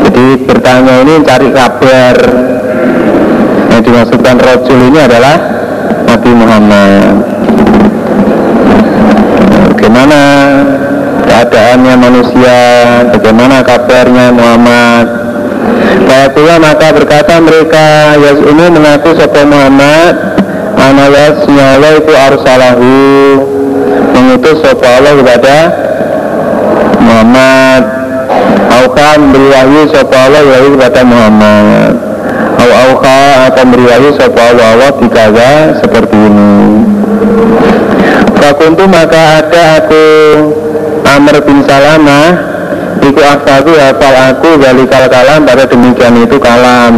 Jadi bertanya ini cari kabar. Yang dimaksudkan rajul ini adalah Nabi Muhammad. Bagaimana keadaannya manusia? Bagaimana kabarnya Muhammad? Fayaqullah maka berkata mereka Yaz'umu mengaku sopa Muhammad Analasnya Allah itu arsalahu. Mengutus sopa Allah kepada Muhammad. Auka memberi wahyu sopa Allah wahyu kepada Muhammad. Au auka akan beri wahyu sopa Allah Allah dikaza seperti ini. Fakuntu maka ada aku Amr bin Salamah. Iku aksaku hafal aku Galikal kalam pada demikian itu kalam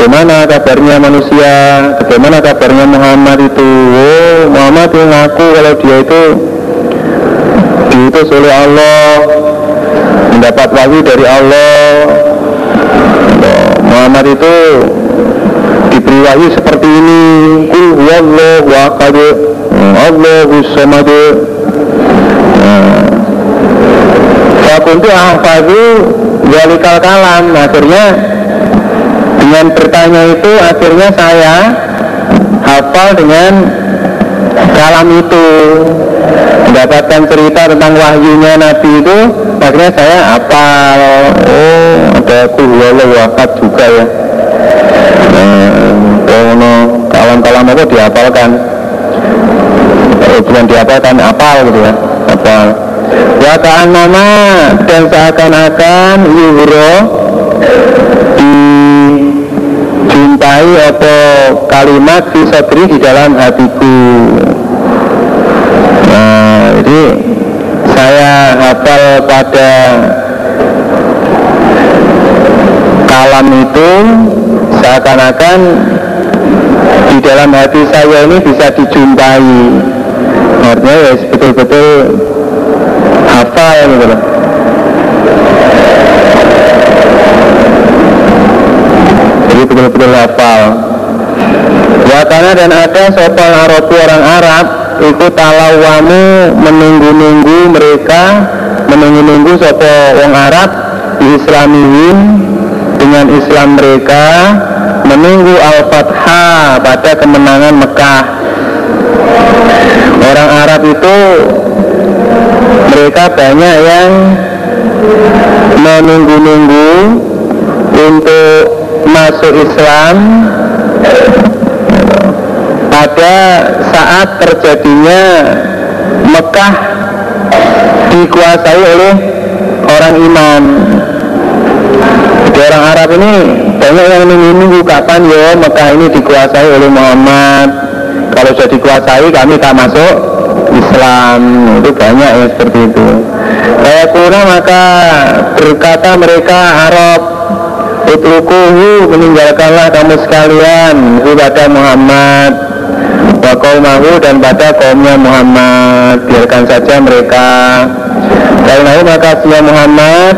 Bagaimana kabarnya manusia? Bagaimana kabarnya Muhammad itu? Oh Muhammad itu ngaku kalau dia itu Diutus oleh Allah Mendapat wahyu dari Allah. Muhammad itu diberi wahyu seperti ini. Kul huwallahu ahad. Allahu samad. Fakuntu ahfadu Walikal kalam. Akhirnya Dengan bertanya itu Akhirnya saya Hafal dengan Kalam itu. Mendapatkan cerita tentang wahyunya Nabi itu Akhirnya saya hafal. Oh ada kulhuwalahu ahad juga ya. Nah, kalam-kalam apa dihafalkan. Oh, bukan dihafalkan apal gitu ya apal Wakaan nama dan seakan-akan yuhro dijumpai apa kalimat fi sodri di dalam hatiku. Nah jadi saya hafal pada kalam itu seakan-akan di dalam hati saya ini bisa dijumpai. Artinya ya betul-betul hafal gitu loh betul-betul hafal. Wakana dan ada sopan Arabu orang Arab ikut talawamu menunggu-nunggu mereka menunggu-nunggu sopo orang Arab di Islamiyin dengan Islam mereka menunggu Al-Fatha pada kemenangan Mekah. Orang Arab itu mereka banyak yang menunggu-nunggu untuk masuk Islam pada saat terjadinya Mekah dikuasai oleh orang iman. Jadi orang Arab ini banyak yang kapan ya Mekah ini dikuasai oleh Muhammad. Kalau sudah dikuasai kami tak masuk Islam. Itu banyak yang seperti itu. Saya kuna maka berkata mereka Arab Utrukuhu meninggalkanlah kamu sekalian. Kepada Muhammad. Wa qaumahu dan pada kaumnya Muhammad. Biarkan saja mereka. Karena maka siya Muhammad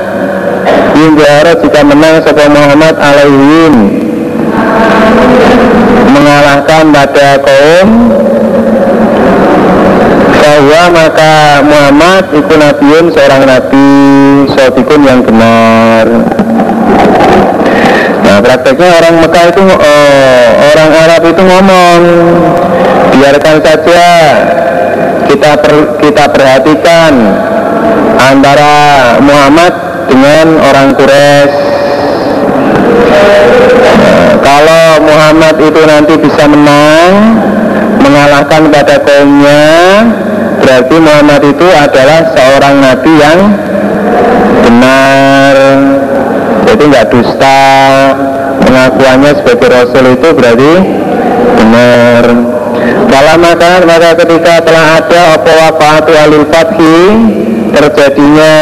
Yunjara jika menang Sopo Muhammad alaihim. Mengalahkan pada kaum. Bahwa maka Muhammad itu nabiun seorang nabi Sofikun yang benar prakteknya orang Mekah itu oh, Orang Arab itu ngomong Biarkan saja kita per, kita perhatikan antara Muhammad dengan orang Quraisy. Nah, kalau Muhammad itu nanti bisa menang, mengalahkan pada kaumnya, berarti Muhammad itu adalah seorang nabi yang benar. Jadi nggak dusta. Pengakuannya sebagai Rasul itu berarti benar. Kalau maka maka ketika telah ada apa wafatu alil fathi terjadinya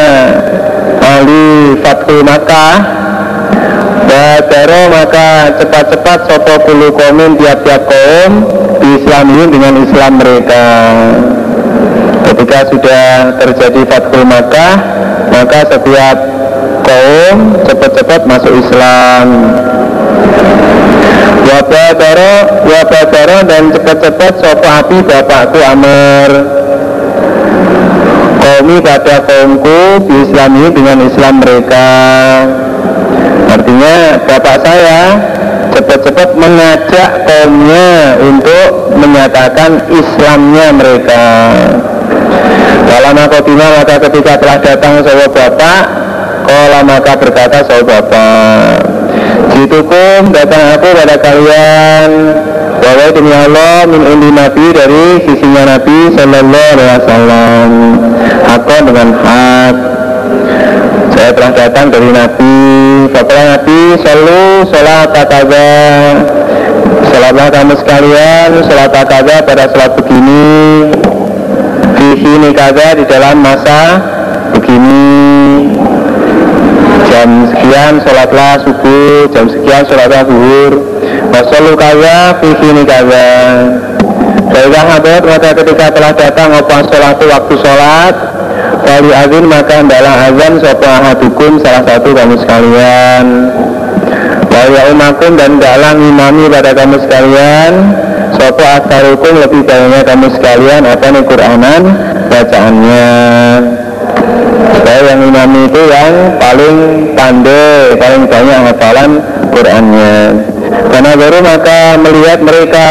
ahli fathu Makkah Badaro maka cepat-cepat sopo puluh komen tiap-tiap kaum di Islam dengan Islam mereka Ketika sudah terjadi Fathul Makkah Maka setiap kaum cepat-cepat masuk Islam. Wabadaro, wabadaro dan cepat-cepat sopo api bapakku Amr. Kaumi pada kaumku di Islam ini dengan Islam mereka. Artinya bapak saya cepat-cepat mengajak kaumnya untuk menyatakan Islamnya mereka. Dalam akotina maka ketika telah datang sewa bapak Kala maka berkata sewa bapak Jitukum datang aku pada kalian. Bahwa demi Allah min indi Nabi dari sisinya Nabi Sallallahu Alaihi Wasallam. Hakon dengan hak. Saya telah datang dari Nabi. Bapak Nabi selalu sholat kataga Salatlah kamu sekalian Salat kada pada salat begini. Fihi ini kada di dalam masa begini Jam sekian sholatlah subuh. Jam sekian sholatlah zuhur. Wasolu kaya fihi ini kada Baiklah habat maka ketika telah datang apa sholat waktu sholat? Kali azin maka adalah azan Sopo ahadukum salah satu kamu sekalian. Waya umakum dan dalam imami pada kamu sekalian. Sopo aksarukum lebih banyaknya kamu sekalian. Apa nih Quranan? Bacaannya Supaya yang imami itu yang paling pandai Paling banyak hafalan Qurannya. Karena baru maka melihat mereka